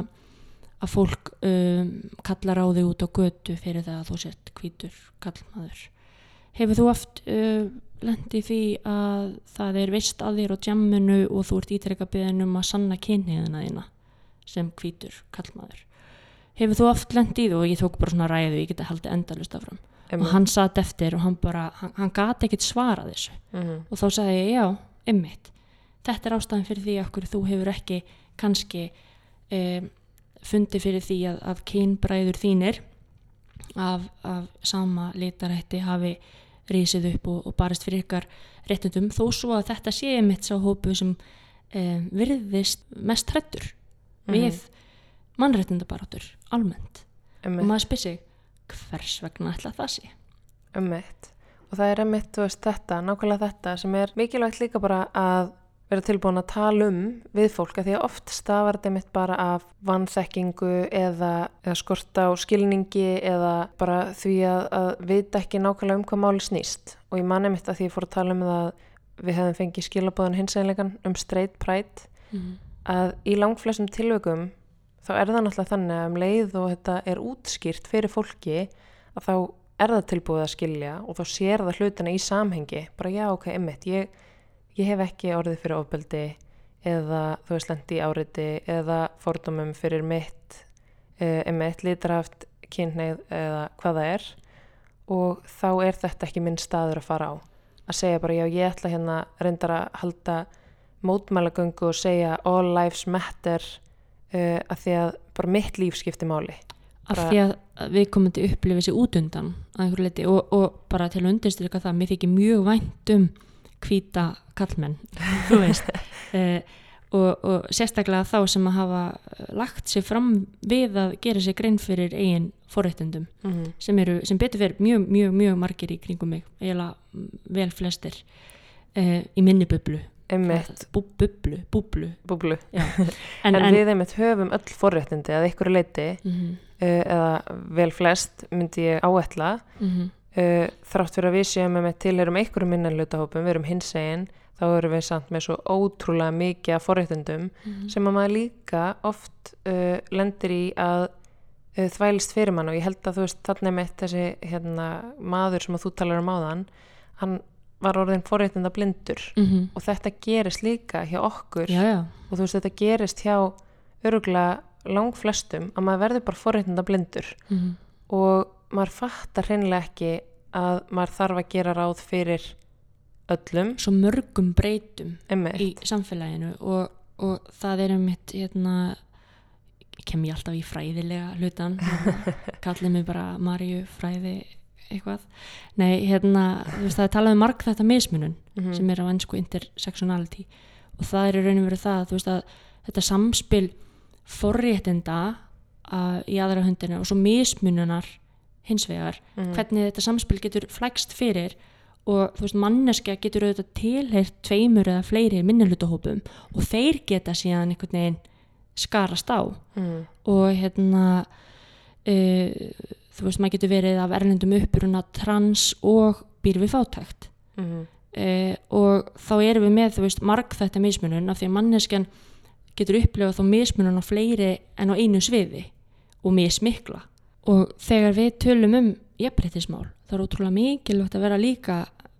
að fólk um, kallar á þig út á götu fyrir það að þú sért hvítur kallmaður hefur þú oft uh, lent í því að það er veist að þér á djamminu og þú ert ítrekka beðin um að sanna kynniðina þína sem hvítur kallmaður hefur þú oft því og ég tók bara svona ræðu ég geti haldið endalust afram og Einmitt. hann satt eftir og hann bara hann, hann gati ekkit svarað þessu Mhm. og þá sagði ég já, ymmit þetta er ástæðan fyrir því að þú hefur ekki kannski um, fundið fyrir því að, að kynbræður þínir af, af sama litarætti hafi rísið upp og, og barist fyrir ykkar réttundum þó svo að þetta sé ymmit sá hópu sem um, virðist mest hrættur Mhm. við mannréttindabarátur almennt og Einmitt. maður spyr sig hvers vegna ætla það sé Ömmit. Og það er veist, þetta, nákvæmlega þetta sem er mikilvægt líka bara að vera tilbúin að tala um við fólk að því að oft stafar þetta mitt bara af vannþekkingu eða, eða skorta á skilningi eða bara því að, að vita ekki nákvæmlega um hvað máli snýst. Og ég manni mitt að því ég fór að tala um það að við hefðum fengið skilabóðan hinsæðinleikan um straight pride að í langflestum tilvökum þá er það náttúrulega þannig að um leið og þetta er útskýrt fyrir fólki að þá er það tilbúið að skilja og þá sér það hlutina í samhengi. Bara já ok, einmitt, ég, ég hef ekki orðið fyrir ofbeldi eða þú veist lendi í áriti eða fordómum fyrir mitt uh, einmitt litraft kynneið eða hvað það er. Og þá er þetta ekki minn staður að fara á. Að segja bara já ég ætla hérna reyndar að halda mótmælagöngu og segja all lives matter uh, að því að bara mitt líf skipti máli. Af því að við komum til að upplifa sér út undan og, og bara til að undirstyrka það mér þykir mjög vænt um hvíta kallmenn þú veist. (laughs) Eh, og, og sérstaklega þá sem að hafa lagt sér fram við að gera sér grein fyrir eigin forréttundum mm -hmm. sem eru, sem betur fyrir mjög, mjög, mjög margir í kringum mig, eiginlega mm, vel flestir eh, í minni bublu. Bú, bublu, búblu. Búblu. Já. (laughs) en, við einmitt höfum öll forréttindi að ykkur leiti mm -hmm, uh, eða vel flest myndi ég áætla. Mm -hmm, uh, þrátt fyrir að við séum með tilherum einhverjum minnanlutahópum, við erum hins egin þá erum við samt með svo ótrúlega mikið af forréttundum Mhm. sem að maður líka oft uh, lendir í að uh, þvælist fyrir mann og ég held að þú veist þannig með þessi hérna, maður sem að þú talar um áðan hann var orðin forréttunda blindur Mhm. og þetta gerist líka hjá okkur já, já, og þú veist þetta gerist hjá öruglega lang flestum að maður verður bara forréttunda blindur Mhm. og maður fattar hreinlega ekki að maður þarf að gera ráð fyrir öllum. Svo mörgum breytum emmi, í samfélaginu og, og það er um mitt hérna, kem ég alltaf í fræðilega hlutan (laughs) kallið mig bara Maríu fræði eitthvað. Nei, hérna, veist, það er talað um marg þetta mismunun Mhm. sem er á ennsku intersectionality. Og það er í rauninu verið það, þú veist að þetta samspil forréttinda í aðra hundina og svo mismununar hins vegar Mhm. hvernig þetta samspil getur flækst fyrir og þú veist manneskja getur auðvitað tilheyrt tveimur eða fleiri minnilutahópum og þeir geta síðan einhvern veginn skarast á Mhm. og hérna uh, þú veist maður getur verið af erlendum uppruna trans og býr við fátækt Mhm. uh, og þá erum við með þú veist marg þetta mismunun af því að manneskjan getur upplifað þá mismunun á fleiri en á einu sviði og mismikla og þegar við tölum um jafnbreytismál þá er ótrúlega mikilvægt að vera líka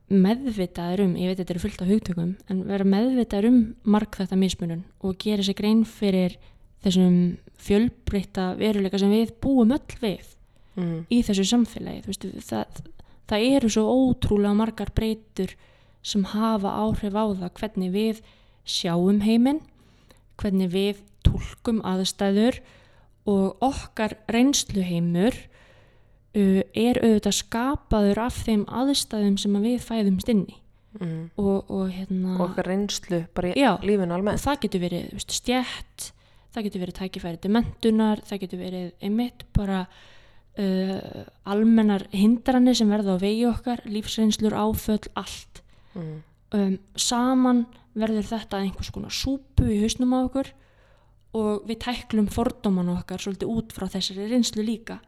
meðvitaður um, ég veit þetta eru fullt af hugtökum en vera meðvitaður um marg þetta mismunun og gera sér grein fyrir þessum fjölbreytta veruleika sem við búum öll við Mhm. í þessu samfélagi þú veist, það, það eru svo ótrúlega margar breytur sem hafa áhrif á það hvernig við sjáum heiminn hvernig við tólkum aðstæður og okkar reynsluheimur uh, er auðvitað skapaður af þeim aðstæðum sem að við fæðumst inn í Mhm. og, og hérna og okkar reynslu bara í Já. lífinu almennt það getur verið veist, stjætt það getur verið tækifæri til mentunar það getur verið einmitt bara uh, almennar hindranir sem verða á vegi okkar lífsreynslur, áföll, allt Mhm. um, saman verður þetta einhvers konar súpu í hausnum á okkur og við tæklum fordóman okkar svolítið út frá þessari reynslu líka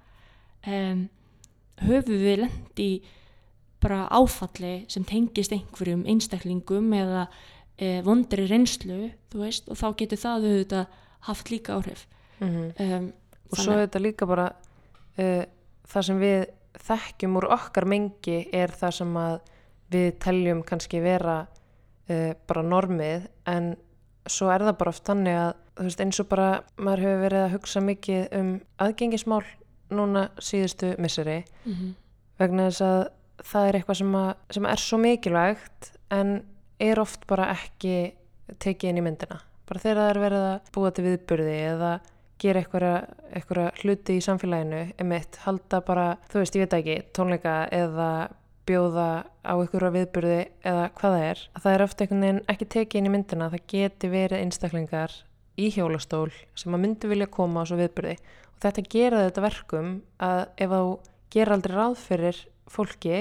um, höfum við lent í bara áfalli sem tengist einhverjum einstaklingum eða e, vondri reynslu veist, og þá getur það auðvitað haft líka áhrif Mhm. um, og svo er þetta líka bara uh, það sem við þekkjum úr okkar mengi er það sem að við teljum kannski vera uh, bara normið en svo er það bara oft þannig að þú veist, eins og bara maður hefur verið að hugsa mikið um aðgengismál núna síðustu misseri mm -hmm. vegna þess að það er eitthvað sem, að, sem er svo mikilvægt en er oft bara ekki tekið inn í myndina bara þegar það er verið að búa til viðburði eða gera eitthvað, hluti í samfélaginu emitt, halda bara, þú veist, ég veit ekki tónleika eða bjóða á einhverja viðburði eða hvað það er að það er ofta einhvern veginn ekki tekið inn í myndina það geti verið einstaklingar í hjólastól sem að myndi vilja koma á svo viðburði og þetta gera þetta verkum að ef þú gera aldrei ráð fyrir fólki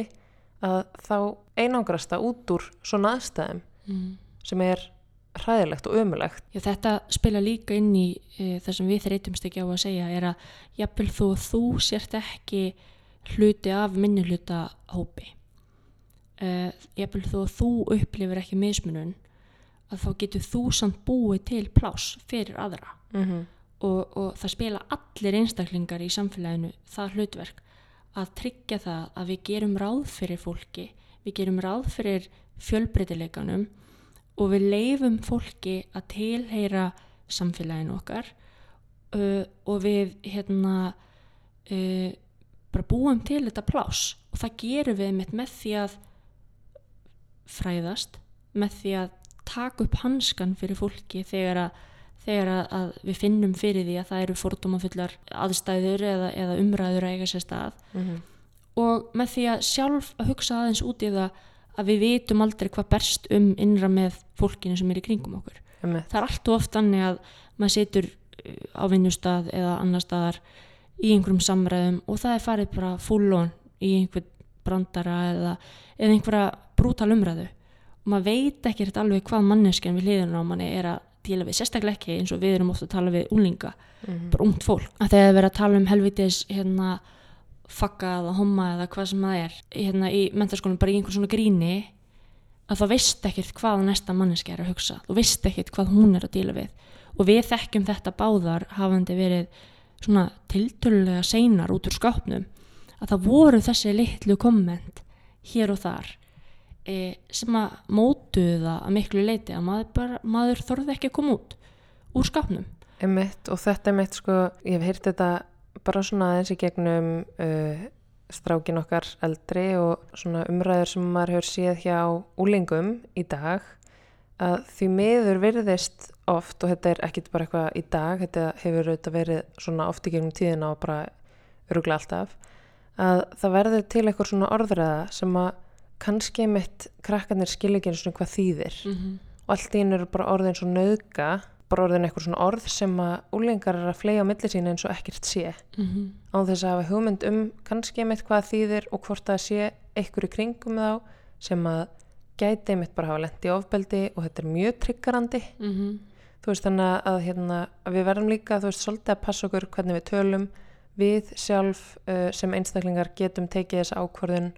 að þá einangrast það út úr svona aðstæðum mm. sem er hræðilegt og ömulegt Já, þetta spila líka inn í e, það sem við þreytumst ekki á að segja er að jafnvel þú að þú sért ekki hluti af minni hluta hópi e, jafnvel þú að þú upplifir ekki mismunun að þá getur þú samt búið til pláss fyrir aðra mm -hmm. og, og það spila allir einstaklingar í samfélaginu það hlutverk að tryggja það að við gerum ráð fyrir fólki við gerum ráð fyrir fjölbreytileikanum og við leifum fólki að tilheyra samfélaginu okkar uh, og við hérna uh, bara búum til þetta pláss og það gerum við með því að fræðast með því að taka upp hanskan fyrir fólki þegar að þegar að, að við finnum fyrir því að það eru fordómafullar aðstæður eða, eða umræður að eiga sér stað. Mm -hmm. og með því að sjálf að hugsa aðeins út í það að við vitum aldrei hvað berst um innra með fólkinu sem er í kringum okkur. Það er allt og oft þannig að maður situr uh, á vinnustad eða annar staðar í einhverjum samræðum og það er farið bara full on í einhver brandara eða, eða einhverja brútal umræðu maður veit ekkert alveg hvað manneskjan við hliðinu á manni er að díla við sérstaklega ekki eins og við erum ofta að tala við úlinga Mhm. bara ungt fólk. Að þegar það er verið að tala um helvitis hérna fakka eða homma eða hvað sem það er hérna í mentaskólanum bara í einhver svona gríni að það veist ekkert hvað næsta manneski er að hugsa. Þú veist ekkert hvað hún er að díla við. Og við þekkjum þetta báðar hafandi verið svona tiltölulega seinar út úr skápnum að það voru þessi litlu komment hér og þar sem að mótuðu það að miklu leiti að maður, bara, maður þorði ekki að koma út úr skápnum. Einmitt, og þetta er mitt sko, ég hef heyrt þetta bara svona aðeins í gegnum uh, strákin okkar eldri og svona umræður sem maður hefur séð hjá úlingum í dag að því miður virðist oft og þetta er ekkit bara eitthvað í dag, þetta hefur auðvitað verið svona oft í gegnum tíðina og bara öruglega alltaf að það verður til eitthvað svona orðræða sem að kannski mitt krakkarnir skilja ekki eins og hvað þýðir mm -hmm. og allt í einu eru bara orðin svo nauðga bara orðin eitthvað svona orð sem að úlingar er að flega á milli sín eins og ekkert sé Mm -hmm. á þess að hafa hugmynd um kannski einmitt hvað þýðir og hvort það sé einhver í kringum þá sem að gæti einmitt bara hafa lendi ofbeldi og þetta er mjög tryggarandi Mhm. þú veist þannig að, hérna, að við verðum líka þú veist svolítið að passa okkur hvernig við tölum við sjálf uh, sem einstaklingar getum tekið þessa ákvörðun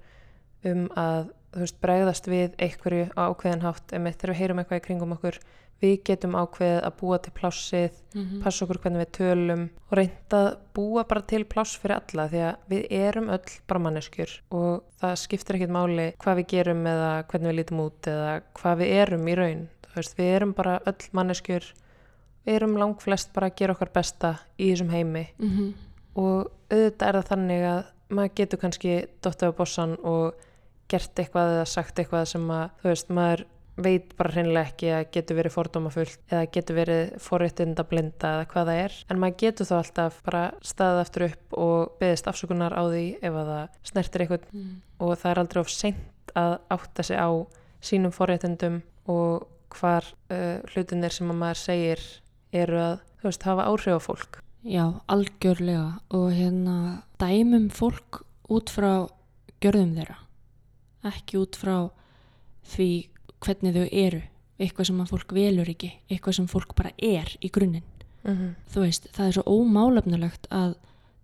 um að veist bregðast við einhverju á ákveðin hátt einmitt þegar við heyrum eitthvað í kringum okkur við getum ákveðið að búa til plássið Mhm. passa okkur hvernig við tölum og reynda að búa bara til pláss fyrir alla því að við erum öll bara manneskjur og það skiptir ekkit máli hvað við gerum eða hvernig við lítum út eða hvað við erum í raun veist, við erum bara öll manneskjur við erum langflest bara að gera okkar besta í þessum heimi Mhm. og auðvitað er það þannig að maður getur kannski dottið á bossan og gert eitthvað eða sagt eitthvað sem að þú veist, maður veit bara hreinlega ekki að getur verið fordómafullt eða getur verið forréttinda blinda eða hvað það er. En maður getur þá alltaf bara staðið aftur upp og beðist afsökunar á því ef að það snertir eitthvað Mhm. og það er aldrei of seint að átta sig á sínum forréttindum og hvar uh, hlutinir sem að maður segir eru að þú veist, hafa áhrif á fólk. Já, algjörlega. Og hérna dæmum fólk út frá gjörðum þeirra ekki út frá því hvernig þau eru. Eitthvað sem að fólk velur ekki eitthvað sem fólk bara er í grunninn. Mm -hmm. þú veist, það er svo ómálefnulegt að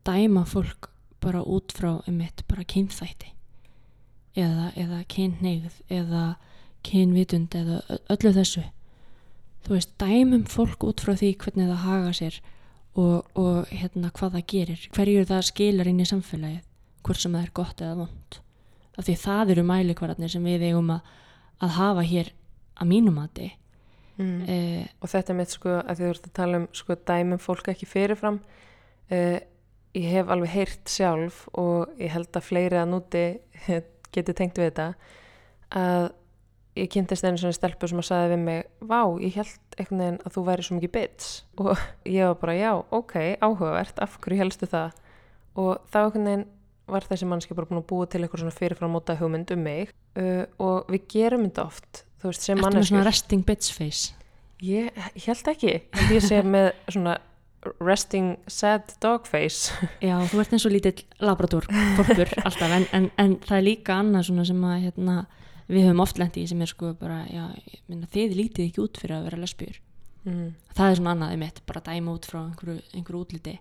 dæma fólk bara út frá einmitt bara kynþætti. Eða, eða kynneigð eða kynvitund eða öllu þessu. Þú veist, dæmum fólk út frá því hvernig það haga sér og, og hérna hvað það gerir. Hverju það skilar inn í samfélagið hvort sem það er gott eða vond af því það eru mælikvararnir sem við eigum að, að hafa hér að mínumati mm. eh, og þetta mitt sko að þú ert að tala um sko dæmum fólk ekki fyrirfram. Uh, ég hef alveg heyrt sjálf og ég held að fleiri að núti geti tengt við þetta að ég kynntist einu svona stelpu sem að sagði við mig vá, ég held einhvern veginn að þú væri svo mikið bits og (laughs) ég var bara já, ok, áhugavert. Af hverju helstu það? Og þá einhvern veginn var þessi mannski bara búin að búa til eitthvað svona fyrirfram móta hugmynd um mig. Uh, og við gerum þetta oft þú veist, sem Ertu með manneskjur. svona resting bitch face? Ég, ég held ekki, held ég sé með svona resting sad dog face. (laughs) Já, þú ert eins og lítill labrador korpur (laughs) alltaf, en, en, en það er líka annað svona sem að hérna, við höfum oft lent í sem er sko bara, já, ég minna, þið lítið ekki út fyrir að vera lesbjur mm. það er svona annaðið mitt, bara dæma út frá einhverju, einhverju útliti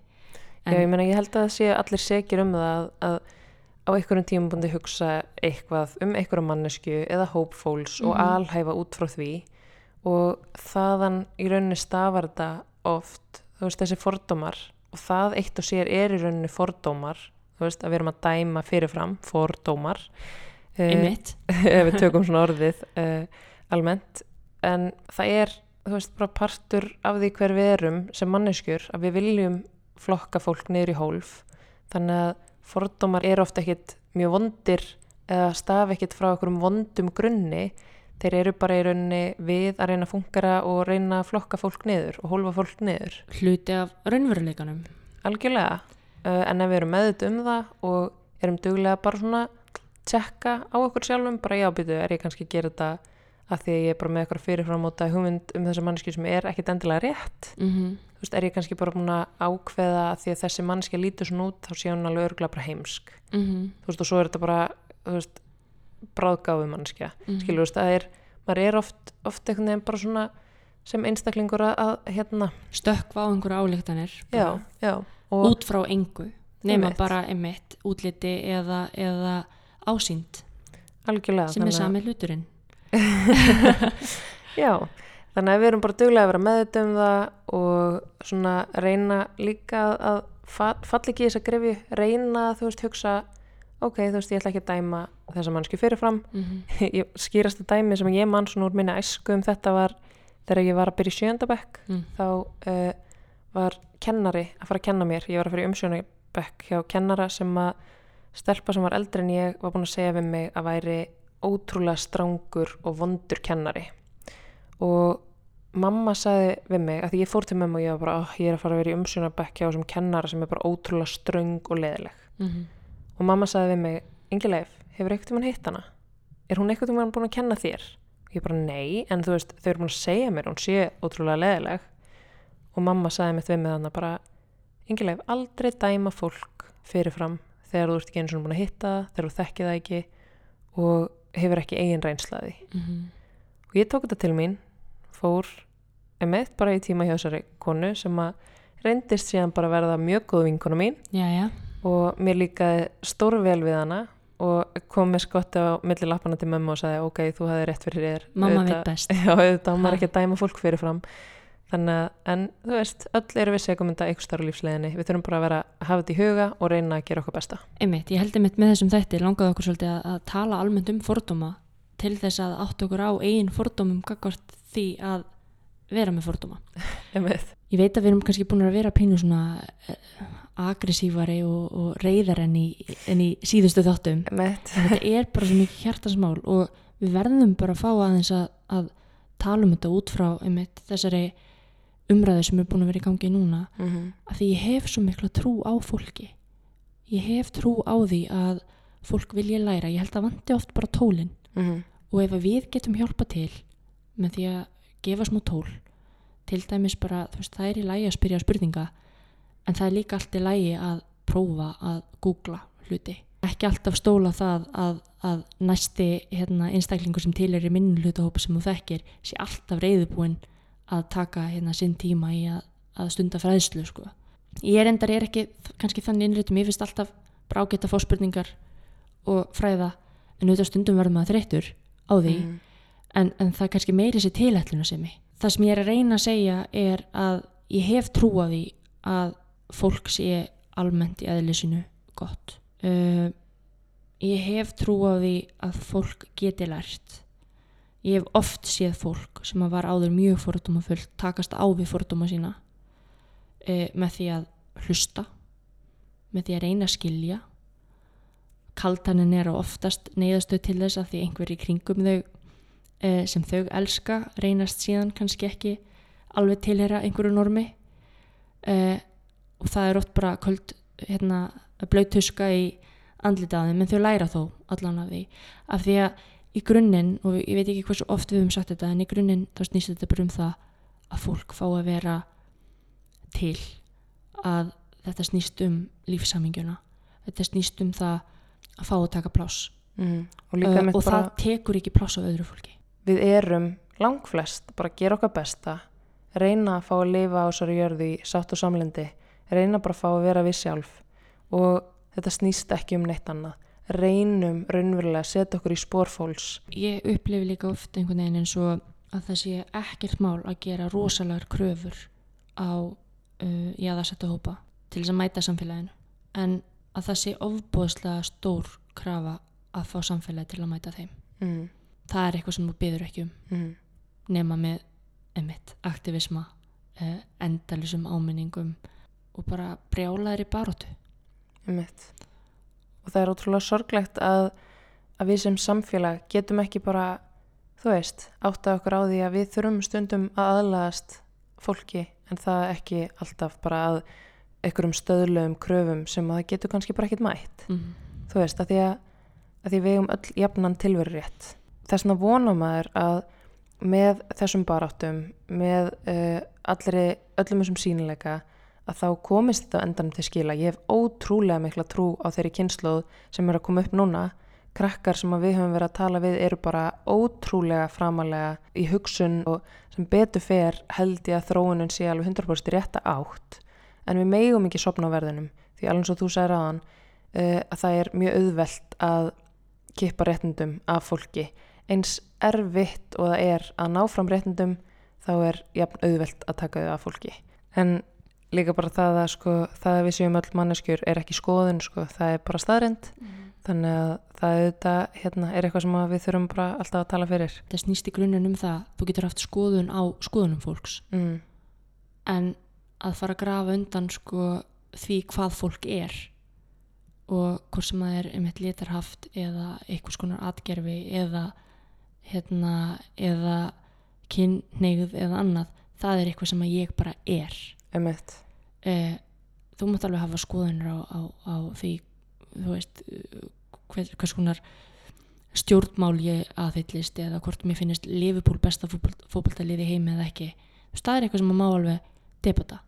Já, ég meina ég held að það sé allir segir um það að, að á einhverjum tímabundi hugsa eitthvað um einhverja mannesku eða hópfóls og Mhm. alhæfa út frá því. Og þaðan í rauninni stafar þetta oft, þú veist, þessi fordómar og það eitt og sér er í rauninni fordómar, þú veist, að við erum að dæma fyrirfram, fordómar. Eh, einmitt, (laughs) ef við tökum svona orðið uh, almennt. En það er, þú veist, bara partur af því hver við erum sem manneskjur að við viljum flokka fólk niður í hólf. Þannig að fordómar er ofta ekkit mjög vondir eða staf ekkit frá okkurum vondum grunni. Þeir eru bara í rauninni við að reyna að fungera og reyna að flokka fólk niður og hólfa fólk niður. Hluti af raunveruleikanum. Algjörlega. Uh, en ef við erum meðut um það og erum duglega bara svona tjekka á okkur sjálfum bara já býtu er ég kannski að gera þetta að því að ég er bara með eitthvað fyrirframóta hugmynd um þessa mannski sem er ekkit endilega rétt. Mm -hmm. þú veist er ég kannski bara búin að ákveða að því að þessi mannski lítur svona út þá sé hún alveg örgulega bara heimsk. Mm þú veist og svo er þetta bara veist bráðgáfi mannskja -hmm. skilur þú veist að er maður er oft, oft einhvern veginn bara svona sem einstaklingur að, að hérna. Stökkva á einhverju álíktanir já, já og út frá engu nema Einmitt. bara einmitt útliti eða, eða ásýnd. Algjörlega sem er þannig að- sami hluturinn (laughs) Já, þannig að við erum bara duglega að vera meðut um það og svona reyna líka að fa- falla ekki þess að grefju, reyna að þú veist hugsa, ok, þú veist ég ætla ekki að dæma þessa mannsku fyrirfram. Mm (laughs) ég, skýrasta dæmi sem ég mann svona úr minna æsku um þetta var þegar ég var að byrja í sjöndabekk mm. þá uh, var kennari að fara að kenna mér, ég var að fara í umsjónabekk hjá kennara sem að stelpa sem var eldri en ég var búin að segja við mig að væri ótrúlega strángur og vondur kennari. Og mamma sagði við mig að því ég fór til mömmu og ég var bara, oh, ég er að fara að vera í umsjónabekk hjá þessum kennara sem er bara ótrúlega ströng og leðileg Mm og mamma sagði við mig, Ingileif, hefur eitthvað mann hitt hana? Er hún eitthvað mann búin að kenna þér? Ég bara, nei, en þú veist, þau eru búin að segja mér, hún sé ótrúlega leðileg og mamma sagði mitt við mig þannig bara, Ingileif, aldrei dæma fólk fyrirfram þegar þú ert ekki eins og búin að hitta þegar þú þekkið það ekki. Og hefur ekki eigin reynslaði. -hmm. Og ég tók þetta til mín, fór emitt bara í tíma hjá þessari konu sem að reyndist síðan bara verða mjög góð vinkona mín. Já, já, og mér líkaði stórvel við hana og kom með skotti á milli lappana til mömmu og sagði ok, þú hafði rétt fyrir þér. Mamma veit best. (laughs) Já, á maður ekki að dæma fólk fyrirfram þannig að, en þú veist, öll eru við segumunda ykkur starf lífsleginni, við þurfum bara að vera að hafa þetta í huga og reyna að gera okkur besta. Einmitt, ég held einmitt með þessum þætti langaði okkur svolítið að, að tala almennt um fordóma til þess að átt okkur á eigin fordómum gagvart því að vera með fordóma. (laughs) Ég veit að við erum kannski búin að vera pínu svona eh, aggressífari og, og reyðar enn í, en í síðustu þáttum. Þetta er bara svo mikið hjartasmál og við verðum bara að fá aðeins að, að tala um þetta út frá einmitt, þessari umræðu sem er búin að vera í gangi núna Mm -hmm. að því ég hef svo mikla trú á fólki ég hef trú á því að fólk vilja læra, ég held að vanti oft bara tólin Mhm. og ef við getum hjálpa til með því að gefa smá tól til dæmis bara, veist, það er í lægi að spyrja spurninga en það er líka allt í lægi að prófa að googla hluti ekki alltaf stóla það að, að næsti hérna, einstaklingur sem til er í minn hlutahópa sem þú þekkir sé alltaf reyðubúin að taka hérna, sinn tíma í að, að stunda fræðslu sko. ég er endar er ekki kannski þannig innréttum, ég finnst alltaf brágett að fá spurningar og fræða en auðvitað stundum verður maður þreyttur á því Mhm. en, en það kannski meiri sér tilætluna sem ég. Það sem ég er að reyna að segja er að ég hef trú á því að fólk sé almennt í eðlisinu gott. Uh, ég hef trú á því að fólk geti lært. Ég hef oft séð fólk sem að var áður mjög fordómafullt takast á við fordóma sína uh, með því að hlusta, með því að reyna að skilja. Kaltanin er á oftast neyðastöð til þess að því einhver í kringum þau eh, sem þau elska reynast síðan kannski ekki alveg tilhera einhverju normi eh, og það er oft bara köld hérna, blöytuska í andlitaðum en þau læra þó allan af því af því að í grunninn og ég veit ekki hversu oft við höfum sagt þetta en í grunninn þá snýst þetta bara um það að fólk fá að vera til að þetta snýst um lífsamingjuna þetta snýst um það að fá að taka pláss. Mhm. og uh, og bara það tekur ekki pláss á öðru fólki. Við erum langflest bara að gera okkar besta reyna að fá að lifa á þessari jörðu í sátt og samlendi reyna bara að fá að vera við sjálf. Og þetta snýst ekki um neitt annað reynum raunverulega að setja okkur í spórfólks ég upplifi líka oft einhvern veginn eins og að það sé ekkert mál að gera rosalegar kröfur á uh, jaðarsetta hópa til þess að mæta samfélaginu en að það sé ofbóðslega stór krafa að fá samfélagi til að mæta þeim mm. það er eitthvað sem þú byður ekki um Mm. nema með emitt, aktivisma uh, endalisum áminningum og bara brjálaðir í baróttu Einmitt. Og það er ótrúlega sorglegt að, að við sem samfélag getum ekki bara þú veist, átta okkur á því að við þurfum stundum að aðlagast fólki en það ekki alltaf bara að einhverjum stöðlegum kröfum sem að það getur kannski bara ekkert mætt mm. þú veist, að því að, að því við eigum öll jafnan tilveru rétt þess vegna vona maður að með þessum baráttum með uh, allri, öllum þessum sínileika að þá komist þetta á endanum til skila. Ég hef ótrúlega mikla trú á þeirri kynnslóð sem er að koma upp núna. Krakkar sem við höfum verið að tala við eru bara ótrúlega framalega í hugsun og sem betur fer held ég að þróunin sé alveg 100% í rétta átt. En við megum ekki sopna á verðinum því alveg svo þú sagði ráðan uh, að það er mjög auðvelt að kippa réttindum af fólki. Eins erfitt og það er að ná fram réttindum þá er jafn auðvelt að taka þau af fólki. En líka bara það að sko það að við séum öll manneskjur er ekki skoðun sko, það er bara staðrind þannig að það auðvitað hérna, er eitthvað sem við þurfum bara alltaf að tala fyrir. Það snýst í grunninn um það þú getur haft skoðun á skoðunum fólks. Mm. en að fara að grafa undan sko því hvað fólk er og hvort sem það er einmitt litarhaft eða einhvers konar atgerfi eða hérna eða kynneigð eða annað það er eitthvað sem ég bara er eh, þú mátt alveg hafa skoðunir á, á, á því þú veist eh, hvers, konar stjórnmál ég aðhyllist eða hvort mér finnist Liverpool besta fótballtaliði heimi eða ekki. Það er eitthvað sem maður má alveg debata.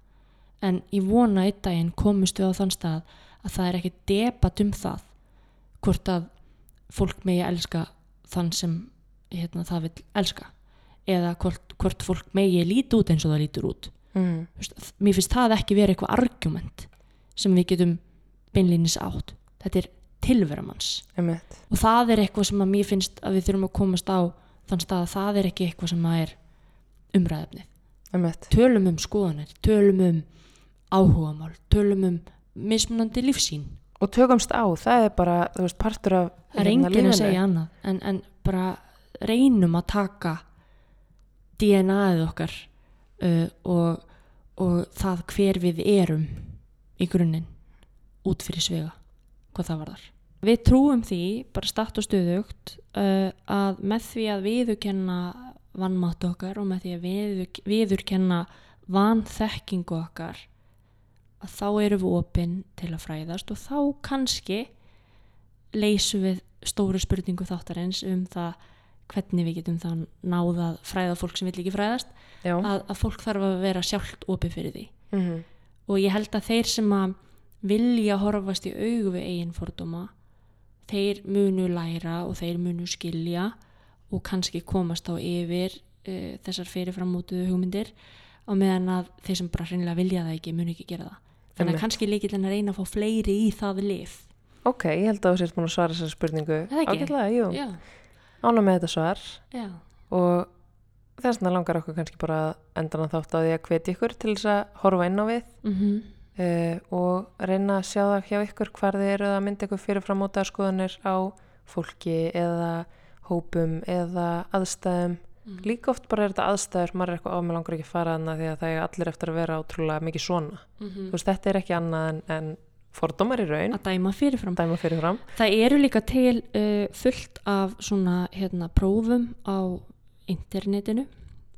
En ég vona einn daginn komist við á þann stað að það er ekki debat um það hvort að fólk megi elska þann sem hérna, það vil elska eða hvort, hvort fólk megi líti út eins og það lítur út mm. Veist, mér finnst það ekki vera eitthvað argument sem við getum beinlýnis átt. Þetta er tilveramanns og það er eitthvað sem að mér finnst að við þurfum að komast á þann stað að það er ekki eitthvað sem að er umræðefnið emitt, tölum um skoðanir, tölum um áhugamál, tölum um mismunandi lífsín og tökumst á, það er bara veist, partur af það er hérna, enginn að segja annað en, en bara reynum að taka DNA-ið okkar uh, og, og það hver við erum í grunninn út fyrir svega hvað það var þar við trúum því, bara statt og stöðugt uh, að með því að viðurkenna vannmátt okkar og með því að viður, viðurkenna vanþekkingu okkar að þá erum við opinn til að fræðast og þá kannski leysum við stóru spurningu þáttarins um það hvernig við getum þá náða fræða fólk sem vill ekki fræðast að, að fólk þarf að vera sjálft opið fyrir því. Mm og ég held að þeir sem að vilja horfast í augu við eigin fordóma þeir munu læra og þeir munu skilja og kannski komast á yfir uh, þessar fyrirframmótuðu hugmyndir á meðan að þeir sem bara hreinlega vilja það ekki munu ekki gera það. Þannig að kannski líkillin að reyna að fá fleiri í það lif ok, ég held að þú sért búin að svara þessari spurningu. Ágætlega, jú, já, ána með þetta svar. Já, og þess vegna langar okkur kannski bara að endan að þátt á því að hvetja ykkur til þess að horfa inn á við. Mm uh, og reyna að sjá það hjá ykkur hvar þið eru að mynda ykkur fyrirfram mótaðar skoðanir á fólki eða hópum eða aðstæðum. Mm. líka oft bara er þetta aðstæður maður er eitthvað á mig langar ekki að fara því að það er allir eftir að vera ótrúlega mikið svona. Mhm. þú veist þetta er ekki annað en, en fordómar í raun. Að dæma fyrirfram. Dæma fyrirfram. Það eru líka til uh, fullt af svona hérna, prófum á internetinu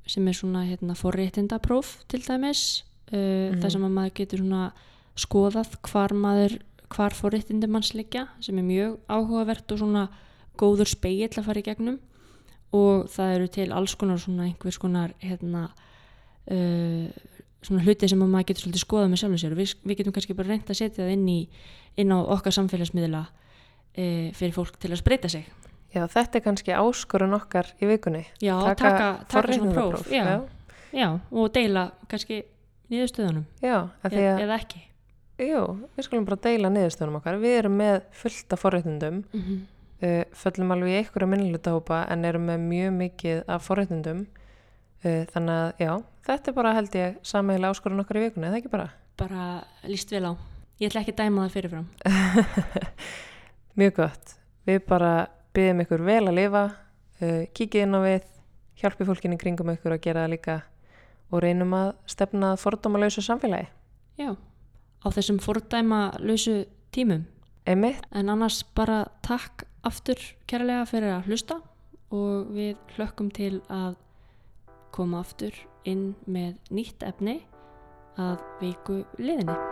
sem er svona hérna, forréttindapróf til dæmis uh, Mhm. þar sem að maður getur svona skoðað hvar maður hvar forréttindi manns liggja sem er mjög áhugavert og svona góður speill að fara í gegnum. Og það eru til alls konar svona einhvers konar hérna uh, svona hluti sem að maður getur svolítið skoðað með sjálfur sér. Og við, við getum kannski bara reynt að setja það inn, í, inn á okkar samfélagsmiðla uh, fyrir fólk til að spreita sig. Já þetta er kannski áskorun okkar í vikunni. Já, taka, taka, taka svona próf já, já, já, og deila kannski niðurstöðunum já að að eða ekki. Jú, við skulum bara deila niðurstöðunum okkar. Við erum með fullt af forréttundum mm -hmm. uh, föllum alveg í einhverja minnlutahópa en erum með mjög mikið af forréttundum uh, þannig að já, þetta er bara held ég sameigilega áskorun okkar í vikunni, eða ekki bara? Bara líst vel á. Ég ætla ekki að dæma það fyrirfram. (laughs) Mjög gott, við bara byggjum ykkur vel að lifa uh, kíkið inn á við hjálpi fólkinni kringum ykkur að gera það líka. Og reynum að stefna fordómalausu samfélagi. Já, á þessum fordæma lausu tímum. Einmitt, en annars bara takk aftur kærlega fyrir að hlusta og við hlökkum til að koma aftur inn með nýtt efni að viku liðinni